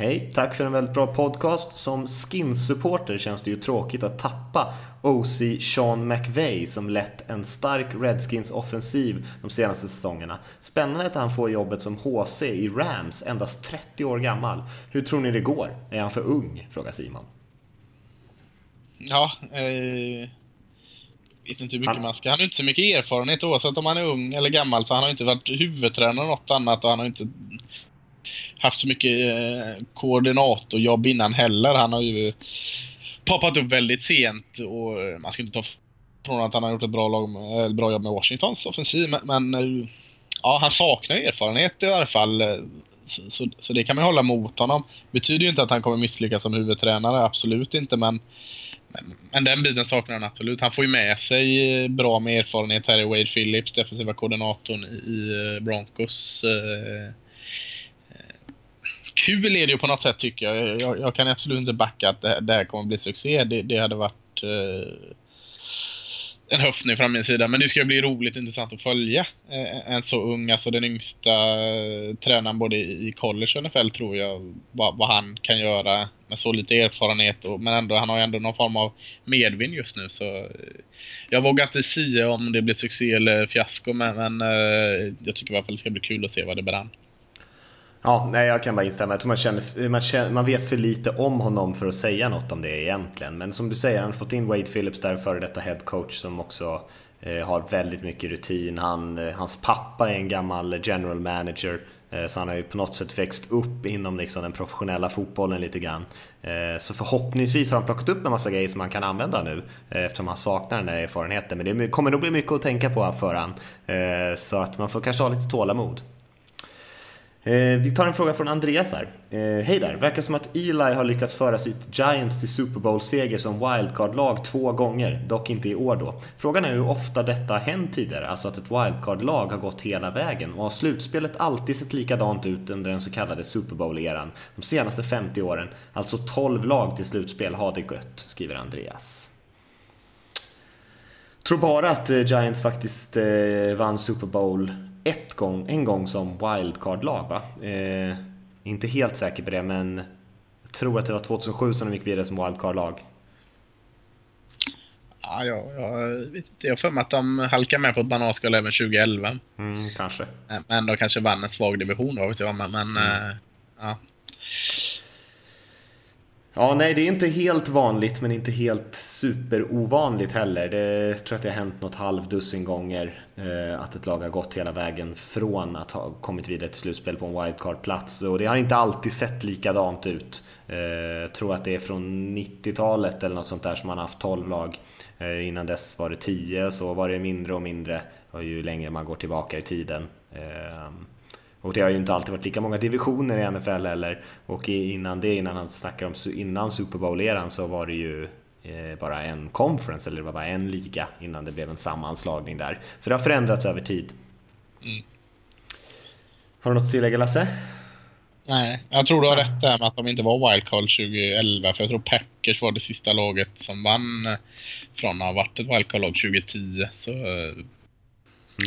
Hej, tack för en väldigt bra podcast. Som skins-supporter känns det ju tråkigt att tappa OC Sean McVay som lett en stark Redskins offensiv de senaste säsongerna. Spännande att han får jobbet som HC i Rams, endast 30 år gammal. Hur tror ni det går? Är han för ung? Frågar Simon. Ja, eh, vet inte hur mycket han... man ska... Han har inte så mycket erfarenhet oavsett om han är ung eller gammal så han har inte varit huvudtränare något annat och han har inte haft så mycket eh, koordinatorjobb innan heller. Han har ju poppat upp väldigt sent och eh, man ska inte ta från att han har gjort ett bra, lag, eh, bra jobb med Washingtons offensiv men, men eh, ja, han saknar erfarenhet i alla fall. Så, så, så, det kan man hålla mot honom. Betyder ju inte att han kommer misslyckas som huvudtränare, absolut inte men men, men den biten saknar han absolut. Han får ju med sig bra med erfarenhet här i Wade Phillips, defensiva koordinatorn i Broncos. Kul är det ju på något sätt tycker jag. Jag, jag kan absolut inte backa att det, det här kommer bli succé. Det, det hade varit eh, en höftning från min sida. Men det ska bli roligt intressant att följa eh, en så ung, alltså den yngsta eh, tränaren både i college och NFL tror jag. Vad, vad han kan göra med så lite erfarenhet. Och, men ändå, han har ju ändå någon form av medvind just nu. Så eh, jag vågar inte säga om det blir succé eller fiasko. Men, men eh, jag tycker i alla fall det ska bli kul att se vad det brann. Ja, nej, jag kan bara instämma. Jag tror man, känner, man, känner, man vet för lite om honom för att säga något om det egentligen. Men som du säger, han har fått in Wade Phillips där, före detta headcoach som också eh, har väldigt mycket rutin. Han, eh, hans pappa är en gammal general manager. Eh, så han har ju på något sätt växt upp inom liksom den professionella fotbollen lite grann. Eh, så förhoppningsvis har han plockat upp en massa grejer som han kan använda nu eh, eftersom han saknar den här erfarenheten. Men det kommer nog bli mycket att tänka på för han. Eh, så att man får kanske ha lite tålamod. Eh, vi tar en fråga från Andreas här. Eh, hej där! Verkar som att Eli har lyckats föra sitt Giants till Super Bowl-seger som wildcard-lag två gånger, dock inte i år då. Frågan är hur ofta detta har hänt tidigare, alltså att ett wildcard-lag har gått hela vägen och har slutspelet alltid sett likadant ut under den så kallade Super Bowl-eran de senaste 50 åren. Alltså 12 lag till slutspel, ha det gött, skriver Andreas. Tror bara att eh, Giants faktiskt vann Super Bowl ett gång, en gång som wildcard-lag va? Eh, inte helt säker på det, men jag tror att det var 2007 som de gick vidare som wildcard-lag. Ja, jag, jag. Jag för mig att de halkade med på ett bananskal även 2011. Mm, kanske. Men de kanske vann en svag division då, vet jag. Men, men mm. äh, ja. Ja, nej, det är inte helt vanligt, men inte helt superovanligt heller. Det tror jag att det har hänt något halvdussin gånger eh, att ett lag har gått hela vägen från att ha kommit vidare till slutspel på en wildcard-plats. Och det har inte alltid sett likadant ut. Eh, jag tror att det är från 90-talet eller något sånt där som man har haft 12 lag. Eh, innan dess var det 10, så var det mindre och mindre och ju längre man går tillbaka i tiden. Eh, och det har ju inte alltid varit lika många divisioner i NFL heller. Och innan det, innan han snackar om innan Super Bowl-eran så var det ju eh, bara en conference, eller det var bara en liga innan det blev en sammanslagning där. Så det har förändrats över tid. Mm. Har du något att tillägga Lasse? Nej, jag tror du har rätt där med att de inte var wildcard 2011. För jag tror Packers var det sista laget som vann eh, från att ha varit ett wildcard-lag 2010. Så, eh, mm.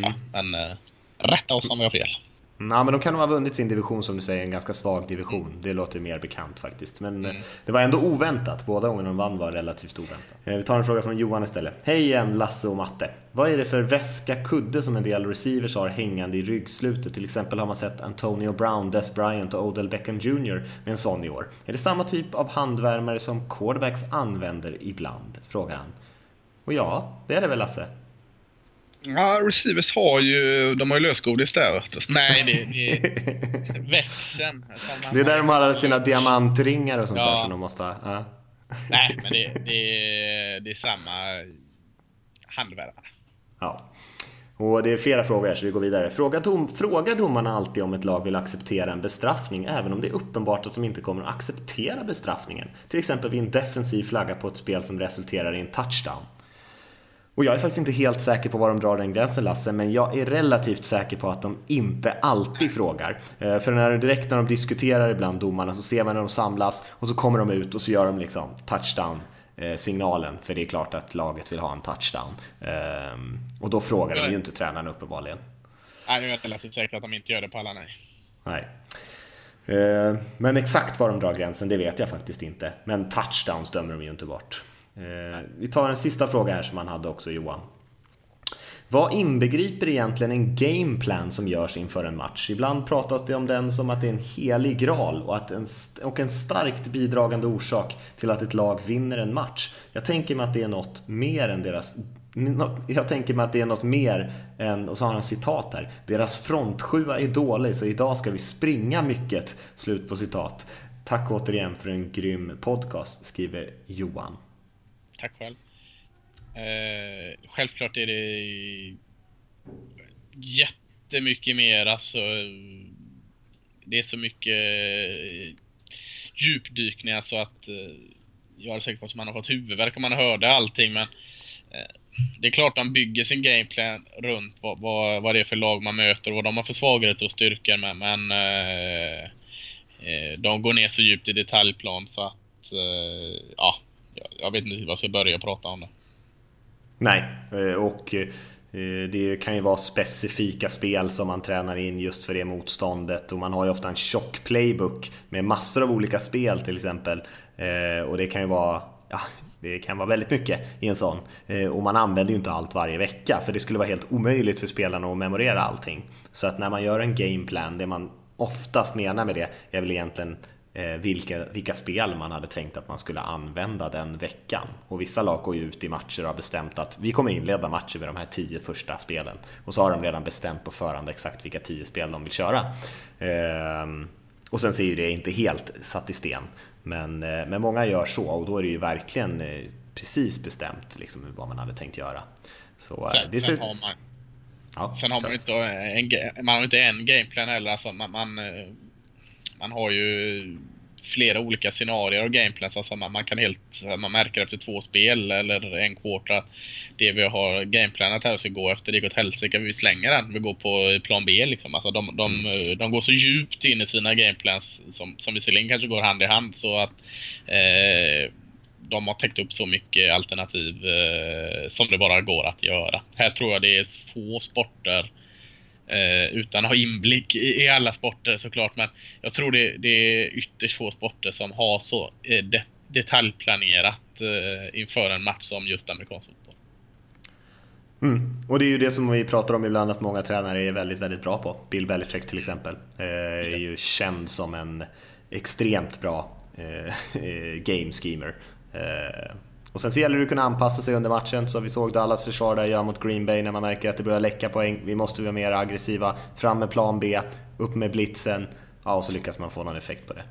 ja, men rätta oss om vi har fel. Ja, men de kan nog ha vunnit sin division som du säger, en ganska svag division. Det låter mer bekant faktiskt. Men mm. det var ändå oväntat. Båda gångerna de vann var relativt oväntat. Eh, vi tar en fråga från Johan istället. Hej igen Lasse och Matte. Vad är det för väska kudde som en del receivers har hängande i ryggslutet? Till exempel har man sett Antonio Brown, Des Bryant och Odell Beckham Jr med en sån i år. Är det samma typ av handvärmare som quarterbacks använder ibland? Frågar han. Och ja, det är det väl Lasse? Ja, receivers har ju, de har ju lösgodis där. Nej, det, är växeln. Det är där de har sina diamantringar och sånt ja. där som de måste ha. Ja. Nej, men det, det, är, det är samma handvärmare. Ja. Och det är flera frågor här så vi går vidare. Fråga, dom, fråga domarna alltid om ett lag vill acceptera en bestraffning även om det är uppenbart att de inte kommer att acceptera bestraffningen. Till exempel vid en defensiv flagga på ett spel som resulterar i en touchdown. Och jag är faktiskt inte helt säker på var de drar den gränsen Lasse, men jag är relativt säker på att de inte alltid frågar. Eh, för när, direkt när de diskuterar ibland domarna så ser man när de samlas och så kommer de ut och så gör de liksom touchdown eh, signalen, för det är klart att laget vill ha en touchdown. Ehm, och då frågar de ju inte tränaren uppenbarligen. Nej, jag är relativt säker att de inte gör det på alla nej. Nej. Eh, men exakt var de drar gränsen, det vet jag faktiskt inte. Men touchdowns dömer de ju inte bort. Eh, vi tar en sista fråga här som han hade också Johan. Vad inbegriper egentligen en gameplan som görs inför en match? Ibland pratas det om den som att det är en helig graal och, att en, och en starkt bidragande orsak till att ett lag vinner en match. Jag tänker mig att det är något mer än deras jag tänker mig att det är något mer än, och så har han citat här, deras frontsjua är dålig så idag ska vi springa mycket. Slut på citat. Tack återigen för en grym podcast, skriver Johan. Tack själv. Eh, självklart är det jättemycket mer alltså. Det är så mycket djupdykningar så alltså att eh, jag är säker på att man har fått huvudvärk om man hörde allting men eh, det är klart de bygger sin gameplan runt vad, vad, vad det är för lag man möter och vad de har för svagheter och styrkor med men eh, eh, de går ner så djupt i detaljplan så att eh, ja, jag vet inte vad jag ska börja prata om det. Nej, eh, och eh, det kan ju vara specifika spel som man tränar in just för det motståndet och man har ju ofta en tjock playbook med massor av olika spel till exempel. Eh, och det kan ju vara, ja, det kan vara väldigt mycket i en sån. Och man använder ju inte allt varje vecka för det skulle vara helt omöjligt för spelarna att memorera allting. Så att när man gör en gameplan, det man oftast menar med det är väl egentligen vilka, vilka spel man hade tänkt att man skulle använda den veckan. Och vissa lag går ju ut i matcher och har bestämt att vi kommer inleda matcher med de här tio första spelen. Och så har de redan bestämt på förhand exakt vilka tio spel de vill köra. Ehm, och sen ser ju det inte helt satt i sten. Men, eh, men många gör så och då är det ju verkligen eh, precis bestämt liksom, vad man hade tänkt göra. Så, sen, det sen har man, ja, sen har man, inte en, man har inte en gameplan heller. Alltså man, man man har ju flera olika scenarier och gameplans. Alltså man, man, kan helt, man märker efter två spel eller en quarter att det vi har gameplanat här ska gå efter, det går åt helsike. Vi slänger den, vi går på plan B liksom. Alltså de, de, mm. de går så djupt in i sina gameplans som, som visserligen kanske går hand i hand så att eh, de har täckt upp så mycket alternativ eh, som det bara går att göra. Här tror jag det är få sporter Eh, utan att ha inblick i, i, alla sporter såklart. Men jag tror det, det är ytterst få sporter som har så eh, de, detaljplanerat eh, inför en match som just amerikansk fotboll. Mm. Och det är ju det som vi pratar om ibland att många tränare är väldigt, väldigt bra på. Bill Belichick till exempel eh, är ju känd som en extremt bra eh, game schemer. Och sen så gäller det att kunna anpassa sig under matchen, så vi såg Dallas försvar där göra mot Green Bay när man märker att det börjar läcka poäng. Vi måste vara mer aggressiva, fram med plan B, upp med blitzen. Ja, och så lyckas man få någon effekt på det.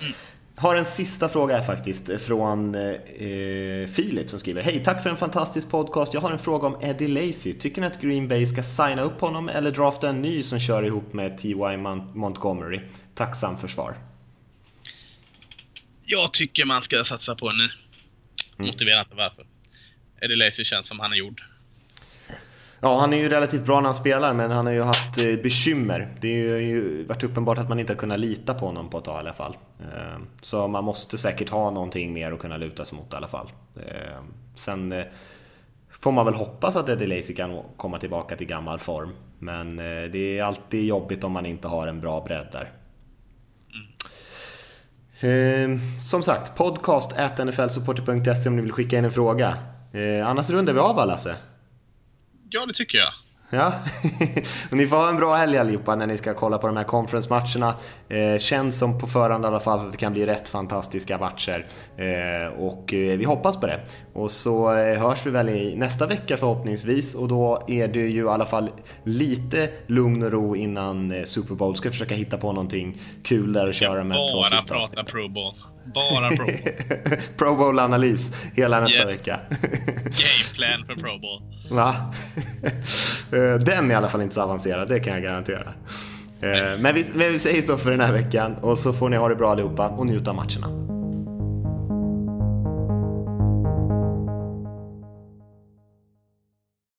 Mm. Har en sista fråga här faktiskt från eh, Filip som skriver Hej, tack för en fantastisk podcast. Jag har en fråga om Eddie Lacy. Tycker ni att Green Bay ska signa upp honom eller drafta en ny som kör ihop med T.Y. Montgomery? Tacksam för svar. Jag tycker man ska satsa på en ny. Mm. Inte varför. Eddie Lacy känns som han är gjord. Ja, han är ju relativt bra när han spelar, men han har ju haft eh, bekymmer. Det har ju varit uppenbart att man inte har kunnat lita på honom på ett tag i alla fall. Eh, så man måste säkert ha någonting mer att kunna luta sig mot i alla fall. Eh, sen får man väl hoppas att Eddie Lacy kan komma tillbaka till gammal form. Men det är alltid jobbigt om man inte har en bra bredd där. Eh, som sagt, podcast nflsupporter.se om ni vill skicka in en fråga. Eh, annars rundar vi av Lasse. Ja, det tycker jag. Ja, ni får ha en bra helg allihopa när ni ska kolla på de här conference-matcherna. Eh, känns som på förhand i alla fall att det kan bli rätt fantastiska matcher. Eh, och eh, vi hoppas på det. Och så eh, hörs vi väl i nästa vecka förhoppningsvis och då är det ju i alla fall lite lugn och ro innan eh, Super Bowl. Ska försöka hitta på någonting kul där och köra med två sista Bara prata Pro Bowl. Bara Pro Bowl. Pro Bowl-analys hela nästa yes. vecka. Gameplan för Pro Bowl. Va? Eh, den är i alla fall inte så avancerad, det kan jag garantera. Eh, men vi, men vi säger så för den här veckan och så får ni ha det bra allihopa och njuta av matcherna.